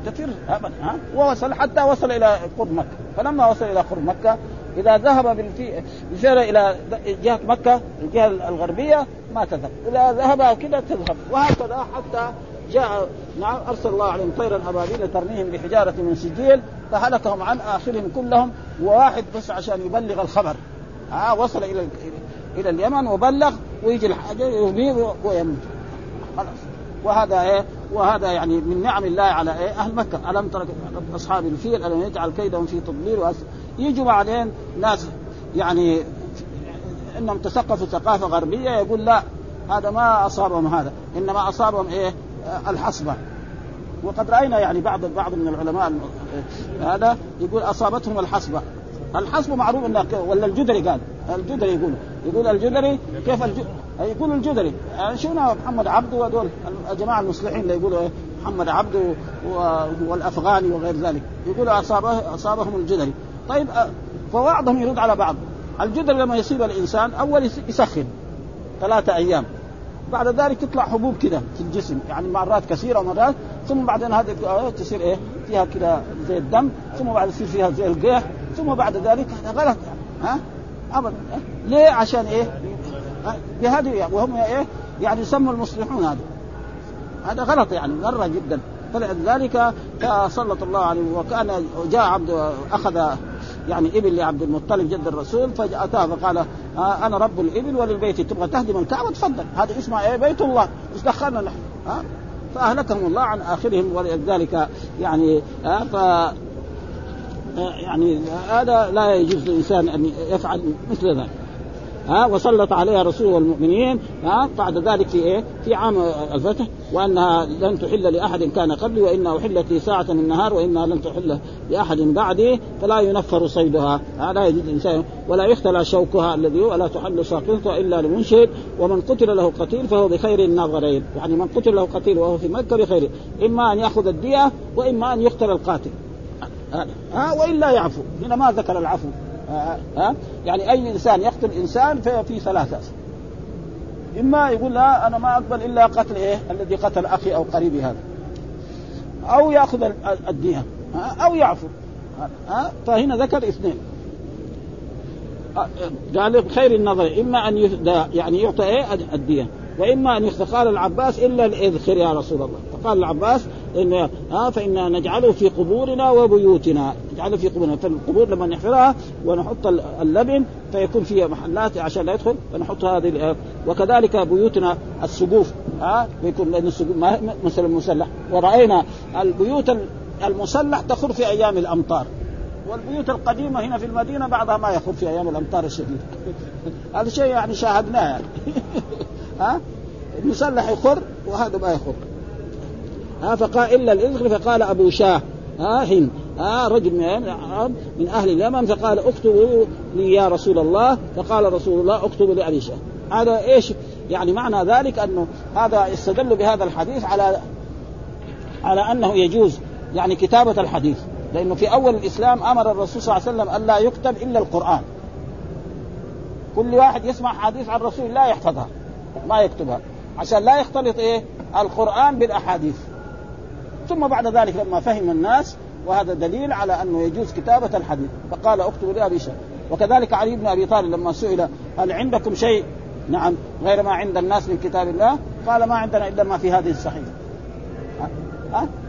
Speaker 2: تطير ابدا ها؟ ووصل حتى وصل إلى قرب مكة. فلما وصل إلى قرب مكة إذا ذهب بالفيل إلى جهة مكة الجهة الغربية ما تذهب. إذا ذهب كذا تذهب. وهكذا حتى جاء نعم أرسل الله عليهم طيرا ابابيل ترميهم بحجارة من سجيل فهلكهم عن آخرهم كلهم. وواحد بس عشان يبلغ الخبر. ها وصل إلى إلى اليمن وبلغ ويجي الحاجة يرميه ويموت. خلاص. وهذا إيه؟ وهذا يعني من نعم الله على إيه؟ أهل مكة. ألم ترك أصحاب الفيل ألم يجعل كيدهم في تضليل يجوا بعدين ناس يعني إنهم تثقفوا ثقافة غربية يقول لا هذا ما أصابهم هذا. إنما أصابهم إيه؟ الحصبة. وقد رأينا يعني بعض بعض من العلماء هذا يقول أصابتهم الحصبة. الحصبه معروف انها ولا الجدري قال؟ الجدري يقول. يقول الجدري كيف الج... يقول الجدري يعني شو محمد عبده وهذول الجماعة المصلحين اللي يقولوا إيه؟ محمد عبده والأفغاني وغير ذلك. يقولوا اصابه أصابهم الجدري طيب فبعضهم يرد على بعض. الجدري لما يصيب الإنسان أول يسخن ثلاثة أيام. بعد ذلك تطلع حبوب كده في الجسم يعني مرات كثيرة ومرات. ثم بعدين هذه تصير إيه فيها كده زي الدم ثم بعد يصير فيها زي القيح ثم بعد ذلك هذا غلط. ها؟ ابدا. ليه؟ عشان إيه؟ بهذه وهم إيه؟ يعني يسموا المصلحون هذا. هذا غلط يعني مره جدا. فلذلك فسلط الله عليه وكان جاء عبد أخذ يعني إبل لعبد المطلب جد الرسول فأتاه فقال آه أنا رب الإبل وللبيت تبغى تهدم الكعبة؟ تفضل. هذا اسمه إيه؟ بيت الله. إيش دخلنا نحن؟ ها فأهلكهم الله عن آخرهم ولذلك يعني آه يعني هذا لا يجوز للإنسان أن يفعل مثل ذلك. ها وسلط عليها رسول والمؤمنين ها بعد ذلك في إيه؟ في عام الفتح وأنها لن تحل لأحد كان قبلي وإنها أحلت لي ساعة من النهار وإنها لن تحل لأحد بعدي فلا ينفر صيدها. لا يجوز الانسان ولا يختلى شوكها الذي ولا تحل ساقطها إلا لمنشد ومن قتل له قتيل فهو بخير النظرين يعني من قتل له قتيل وهو في مكة بخير إما أن يأخذ الدية وإما أن يقتل القاتل. ها؟ والا يعفو. هنا ما ذكر العفو. ها؟ يعني أي إنسان يقتل إنسان في ثلاثة إما يقول لا أنا ما أقبل إلا قتل إيه؟ الذي قتل أخي أو قريبي هذا. أو يأخذ الدية. أو يعفو. ها؟ فهنا ذكر اثنين. قال بخير النظر. إما أن يعني يعطى إيه؟ الدية. وإما أن قال العباس إلا الإذخر يا رسول الله. فقال العباس ان ها فإنا نجعله في قبورنا وبيوتنا. نجعله في قبورنا. فالقبور لما نحفرها ونحط اللبن فيكون فيها محلات عشان لا يدخل فنحط هذه وكذلك بيوتنا السقوف. ها ويكون لأن السقوف مثلا مسلح ورأينا البيوت المسلح تخر في أيام الأمطار. والبيوت القديمة هنا في المدينة بعضها ما يخر في أيام الأمطار الشديده هذا شيء يعني شاهدناه يعني. ها المسلح يخر وهذا ما يخر. ها فقال إلا الاذخر فقال أبو شاه ها هند ها رجل من أهل اليمن فقال اكتبوا لي يا رسول الله فقال رسول الله اكتبوا لابي شاه. هذا إيش؟ يعني معنى ذلك أنه هذا يستدل بهذا الحديث على على أنه يجوز يعني كتابة الحديث لأنه في أول الإسلام أمر الرسول صلى الله عليه وسلم الا يكتب إلا القرآن. كل واحد يسمع حديث عن الرسول لا يحفظها ما يكتبها عشان لا يختلط إيه؟ القرآن بالأحاديث. ثم بعد ذلك لما فهم الناس وهذا دليل على أنه يجوز كتابة الحديث. فقال اكتبوا لابي شيء وكذلك علي بن أبي طالب لما سئل هل عندكم شيء؟ نعم. غير ما عند الناس من كتاب الله؟ قال ما عندنا إلا ما في هذه الصحيفة.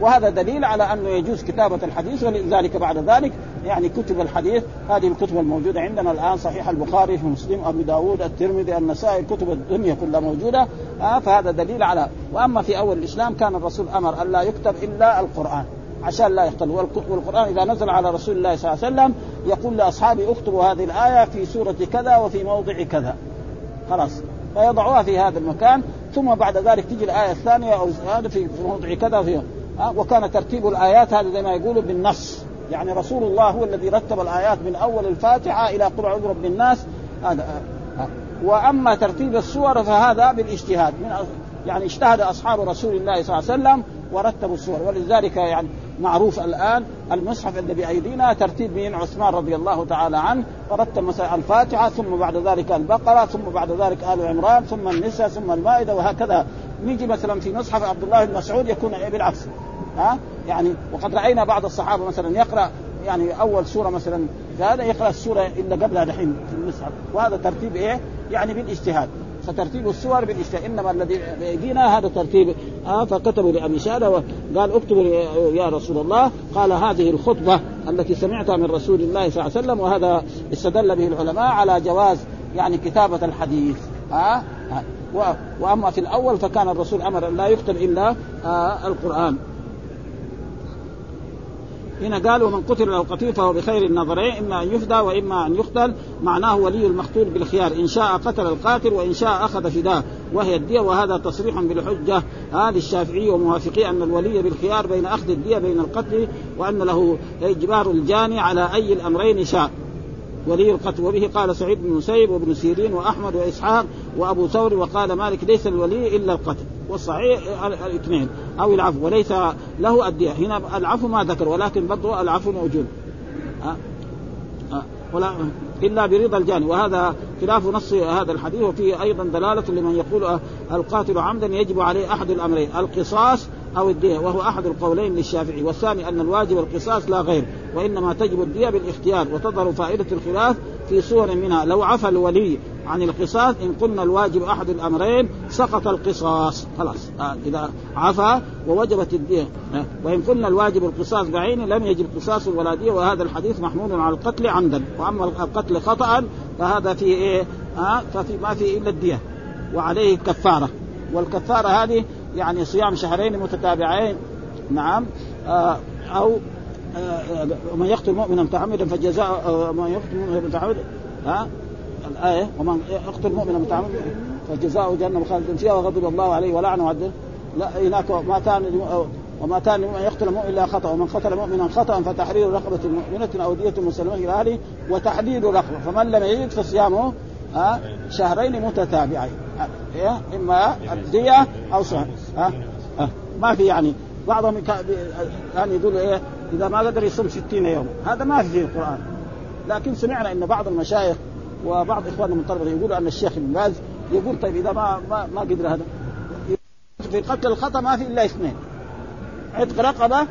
Speaker 2: وهذا دليل على أنه يجوز كتابة الحديث ولذلك بعد ذلك يعني كتب الحديث. هذه الكتب الموجودة عندنا الآن صحيح البخاري في مسلم أبو داود الترمذي النسائي كتب الدنيا كلها موجودة. أه فهذا دليل على وأما في أول الإسلام كان الرسول أمر أن لا يكتب إلا القرآن عشان لا يختل والقرآن إذا نزل على رسول الله صلى الله عليه وسلم يقول لاصحابه اكتبوا هذه الآية في سورة كذا وفي موضع كذا. خلاص. فيضعوها في هذا المكان. ثم بعد ذلك تجي الآية الثانية أو هذا في موضع كذا في وكان ترتيب الآيات هذا زي ما يقولوا بالنص. يعني رسول الله هو الذي رتب الآيات من أول الفاتحة إلى اعوذ برب الناس هذا وأما ترتيب السور فهذا بالإجتهاد. من يعني اجتهد أصحاب رسول الله صلى الله عليه وسلم ورتبوا السور ولذلك يعني معروف الآن المصحف الذي بأيدينا ترتيب من عثمان رضي الله تعالى عنه ورتب مثلا الفاتحة ثم بعد ذلك البقرة ثم بعد ذلك آل عمران ثم النساء ثم المائدة وهكذا. نيجي مثلا في مصحف عبد الله بن مسعود يكون بالعكس. ها؟ يعني وقد رأينا بعض الصحابة مثلا يقرأ يعني أول سورة مثلا هذا يقرأ السورة إلا قبلها دحين في المصحف. وهذا ترتيب إيه؟ يعني بالإجتهاد. فترتيب السور بالاجتهاد إنما الذي بأيدينا هذا ترتيب آه فكتبوا لأبي شهادة وقال اكتبوا يا رسول الله. قال هذه الخطبة التي سمعتها من رسول الله صلى الله عليه وسلم وهذا استدل به العلماء على جواز يعني كتابة الحديث. ها آه آه وأما في الأول فكان الرسول أمر ان لا يكتب إلا آه القرآن. هنا قال ومن قتل له قتيل فهو بخير النظرين إما أن يفدى وإما أن يقتل. معناه ولي المقتول بالخيار. إن شاء قتل القاتل وإن شاء أخذ فداه. وهي الدية وهذا تصريح بالحجة. هذا الشافعي وموافقي أن الولي بالخيار بين أخذ الدية بين القتل وأن له إجبار الجاني على أي الأمرين شاء. ولي القتل وبه قال سعيد بن المسيب وابن سيرين وأحمد وإسحاق وأبو ثور وقال مالك ليس الولي إلا القتل والصحيح الاثنين. أو العفو وليس له الدية. هنا العفو ما ذكر ولكن برضه العفو موجود. أه؟ أه؟ ولا إلا برضا الجاني. وهذا خلاف نص هذا الحديث وفيه أيضا دلالة لمن يقول القاتل عمدا يجب عليه أحد الأمرين. القصاص أو الدية وهو أحد القولين للشافعي والثاني أن الواجب القصاص لا غير وإنما تجب الدية بالاختيار وتظهر فائدة الخلاف في صور منها. لو عفى الولي عن القصاص إن قلنا الواجب أحد الأمرين سقط القصاص. خلاص آه إذا عفى ووجبت الدية. آه وإن قلنا الواجب القصاص بعينه لم يجب قصاص ولا دية وهذا الحديث محمول على القتل عمدا. وأما القتل خطأ فهذا فيه إيه؟ آه ففي ما فيه إلا الدية وعليه كفارة. والكفارة هذه يعني صيام شهرين متتابعين نعم. آه أو آه من يقتل مؤمنا متعمدا فجزاء آه من يقتل مؤمنا متعمدا ها؟ الآية ومن يقتل مؤمنا متعمدا فجزاؤه جهنم خالدا فيها وغضب الله عليه ولعنه وعده. لا هناك ما كان وما كان يقتل مؤمنا إلا خطأ ومن قتل مؤمنا خطأ فتحرير رقبة مؤمنة أو دية مسلمة إلى أهله وتحديد رقبة. فمن لم يجد فصيامه شهرين متتابعين؟ إما الدية أو شهر ها؟ ما في يعني بعضهم يعني يقول إيه إذا ما قدر يصوم 60 يوم هذا ما في في القرآن. لكن سمعنا ان بعض المشايخ وبعض إخواننا من طلبه يقولوا أن الشيخ ابن باز يقول طيب إذا ما ما, ما قدر هذا. في قتل الخطأ ما في إلا اثنين عتق رقبة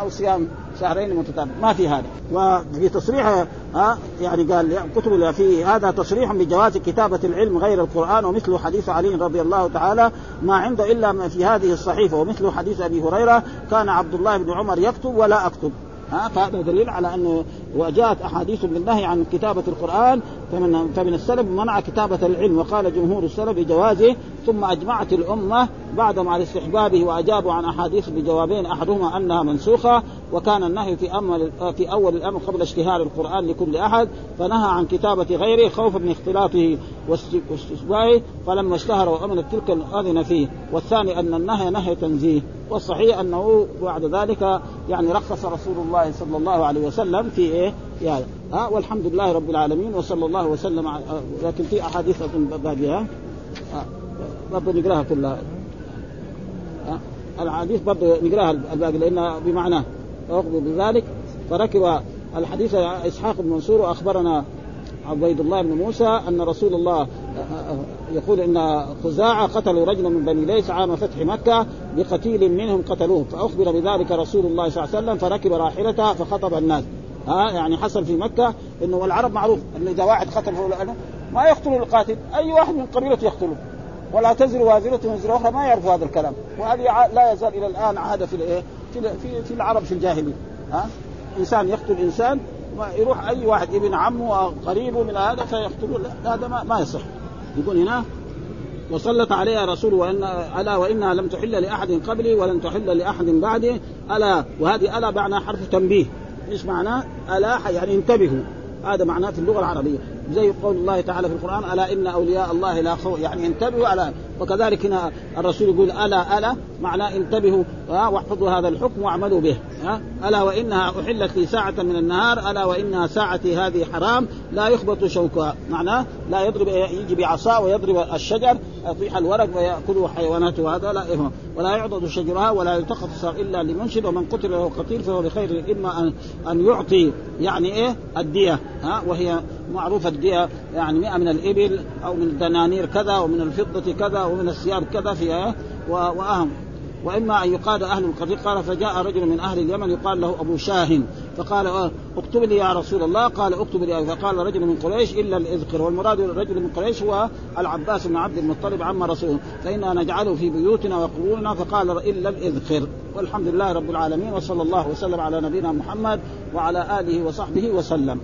Speaker 2: أو صيام. شهرين متتابعين ما في هذا. وفي تصريح ها يعني قال كتب في هذا تصريح بجواز كتابة العلم غير القرآن ومثل حديث علي رضي الله تعالى ما عنده إلا في هذه الصحيفة ومثل حديث أبي هريرة كان عبد الله بن عمر يكتب ولا أكتب. ها فهذا دليل على انه وجاءت أحاديث بالنهي عن كتابة القرآن فمن فمن السلف منع كتابة العلم وقال جمهور السلف بجوازه ثم أجمعت الأمة بعدهم على استحبابه وأجابوا عن أحاديث بجوابين أحدهما أنها منسوخة وكان النهي في أمر في أول الأمر قبل اشتهار القرآن لكل أحد فنهى عن كتابة غيره خوفا من اختلاطه واستشباهه فلما اشتهر وامنت تلك اذن فيه. والثاني أن النهي نهي تنزيه. والصحيح أنه بعد ذلك يعني رخص رسول الله صلى الله عليه وسلم في إيه؟ هذا ها والحمد لله رب العالمين وصلى الله وسلم على لكن في أحاديث باقية برضه نقراها كلها. الحديث برضه نقراها الباقي لأن بمعناه فأخبر بذلك فركب الحديث إسحاق بن منصور وأخبرنا عبيد الله بن موسى أن رسول الله يقول إن خزاعة قتلوا رجلا من بني ليس عام فتح مكة بقتيل منهم قتلوه فأخبر بذلك رسول الله صلى الله عليه وسلم فركب راحلته فخطب الناس. ها؟ يعني حصل في مكة إنه والعرب معروف إن إذا واحد قتل ما يقتل القاتل أي واحد من قبيلته يقتله ولا تزر وازرة وزر أخرى ما يعرف هذا الكلام. وهذه لا يزال إلى الآن عادة في الإيه؟ في في, العرب في الجاهلية. ها؟ إنسان يقتل إنسان يروح أي واحد ابن عمه أو قريبه من هذا فيقتله هذا ما, ما يصح. يقول هنا وسلط عليها رسول وان ألا وإنها لم تحل لأحد قبلي ولن تحل لأحد بعدي. ألا وهذه ألا معنى حرف تنبيه. إيش معناه؟ الا يعني انتبهوا هذا معناه في اللغة العربية زي قول الله تعالى في القرآن ألا إن أولياء الله لا خوف يعني انتبهوا على وكذلك هنا الرسول يقول ألا ألا معناه انتبهوا واحفظوا هذا الحكم واعملوا به ألا وإنها أحلت لي ساعة من النهار ألا وإنها ساعتي هذه حرام لا يخبط شوكها. معناه لا يضرب يجي بعصا ويضرب الشجر يطيح الورق وياكله حيوانات وهذا لا إيه ولا يعضد شجرها ولا يلتقط إلا لمنشد ومن قتل له قتيل فهو بخير إما أن أن يعطي يعني إيه الدية ها وهي معروفة الديه يعني 100 من الإبل أو من الدنانير كذا ومن الفضة كذا ومن الثياب كذا فيها وأهم. وإما أن يقاد أهل القتيل قال فجاء رجل من أهل اليمن يقال له أبو شاهن. فقال آه اكتب لي يا رسول الله. قال اكتب لي فقال رجل من قريش إلا الإذكر. والمراد الرجل من قريش هو العباس بن عبد المطلب عم رسول فإنا نجعله في بيوتنا وقبورنا. فقال إلا الإذكر. والحمد لله رب العالمين وصلى الله وسلم على نبينا محمد وعلى آله وصحبه وسلم.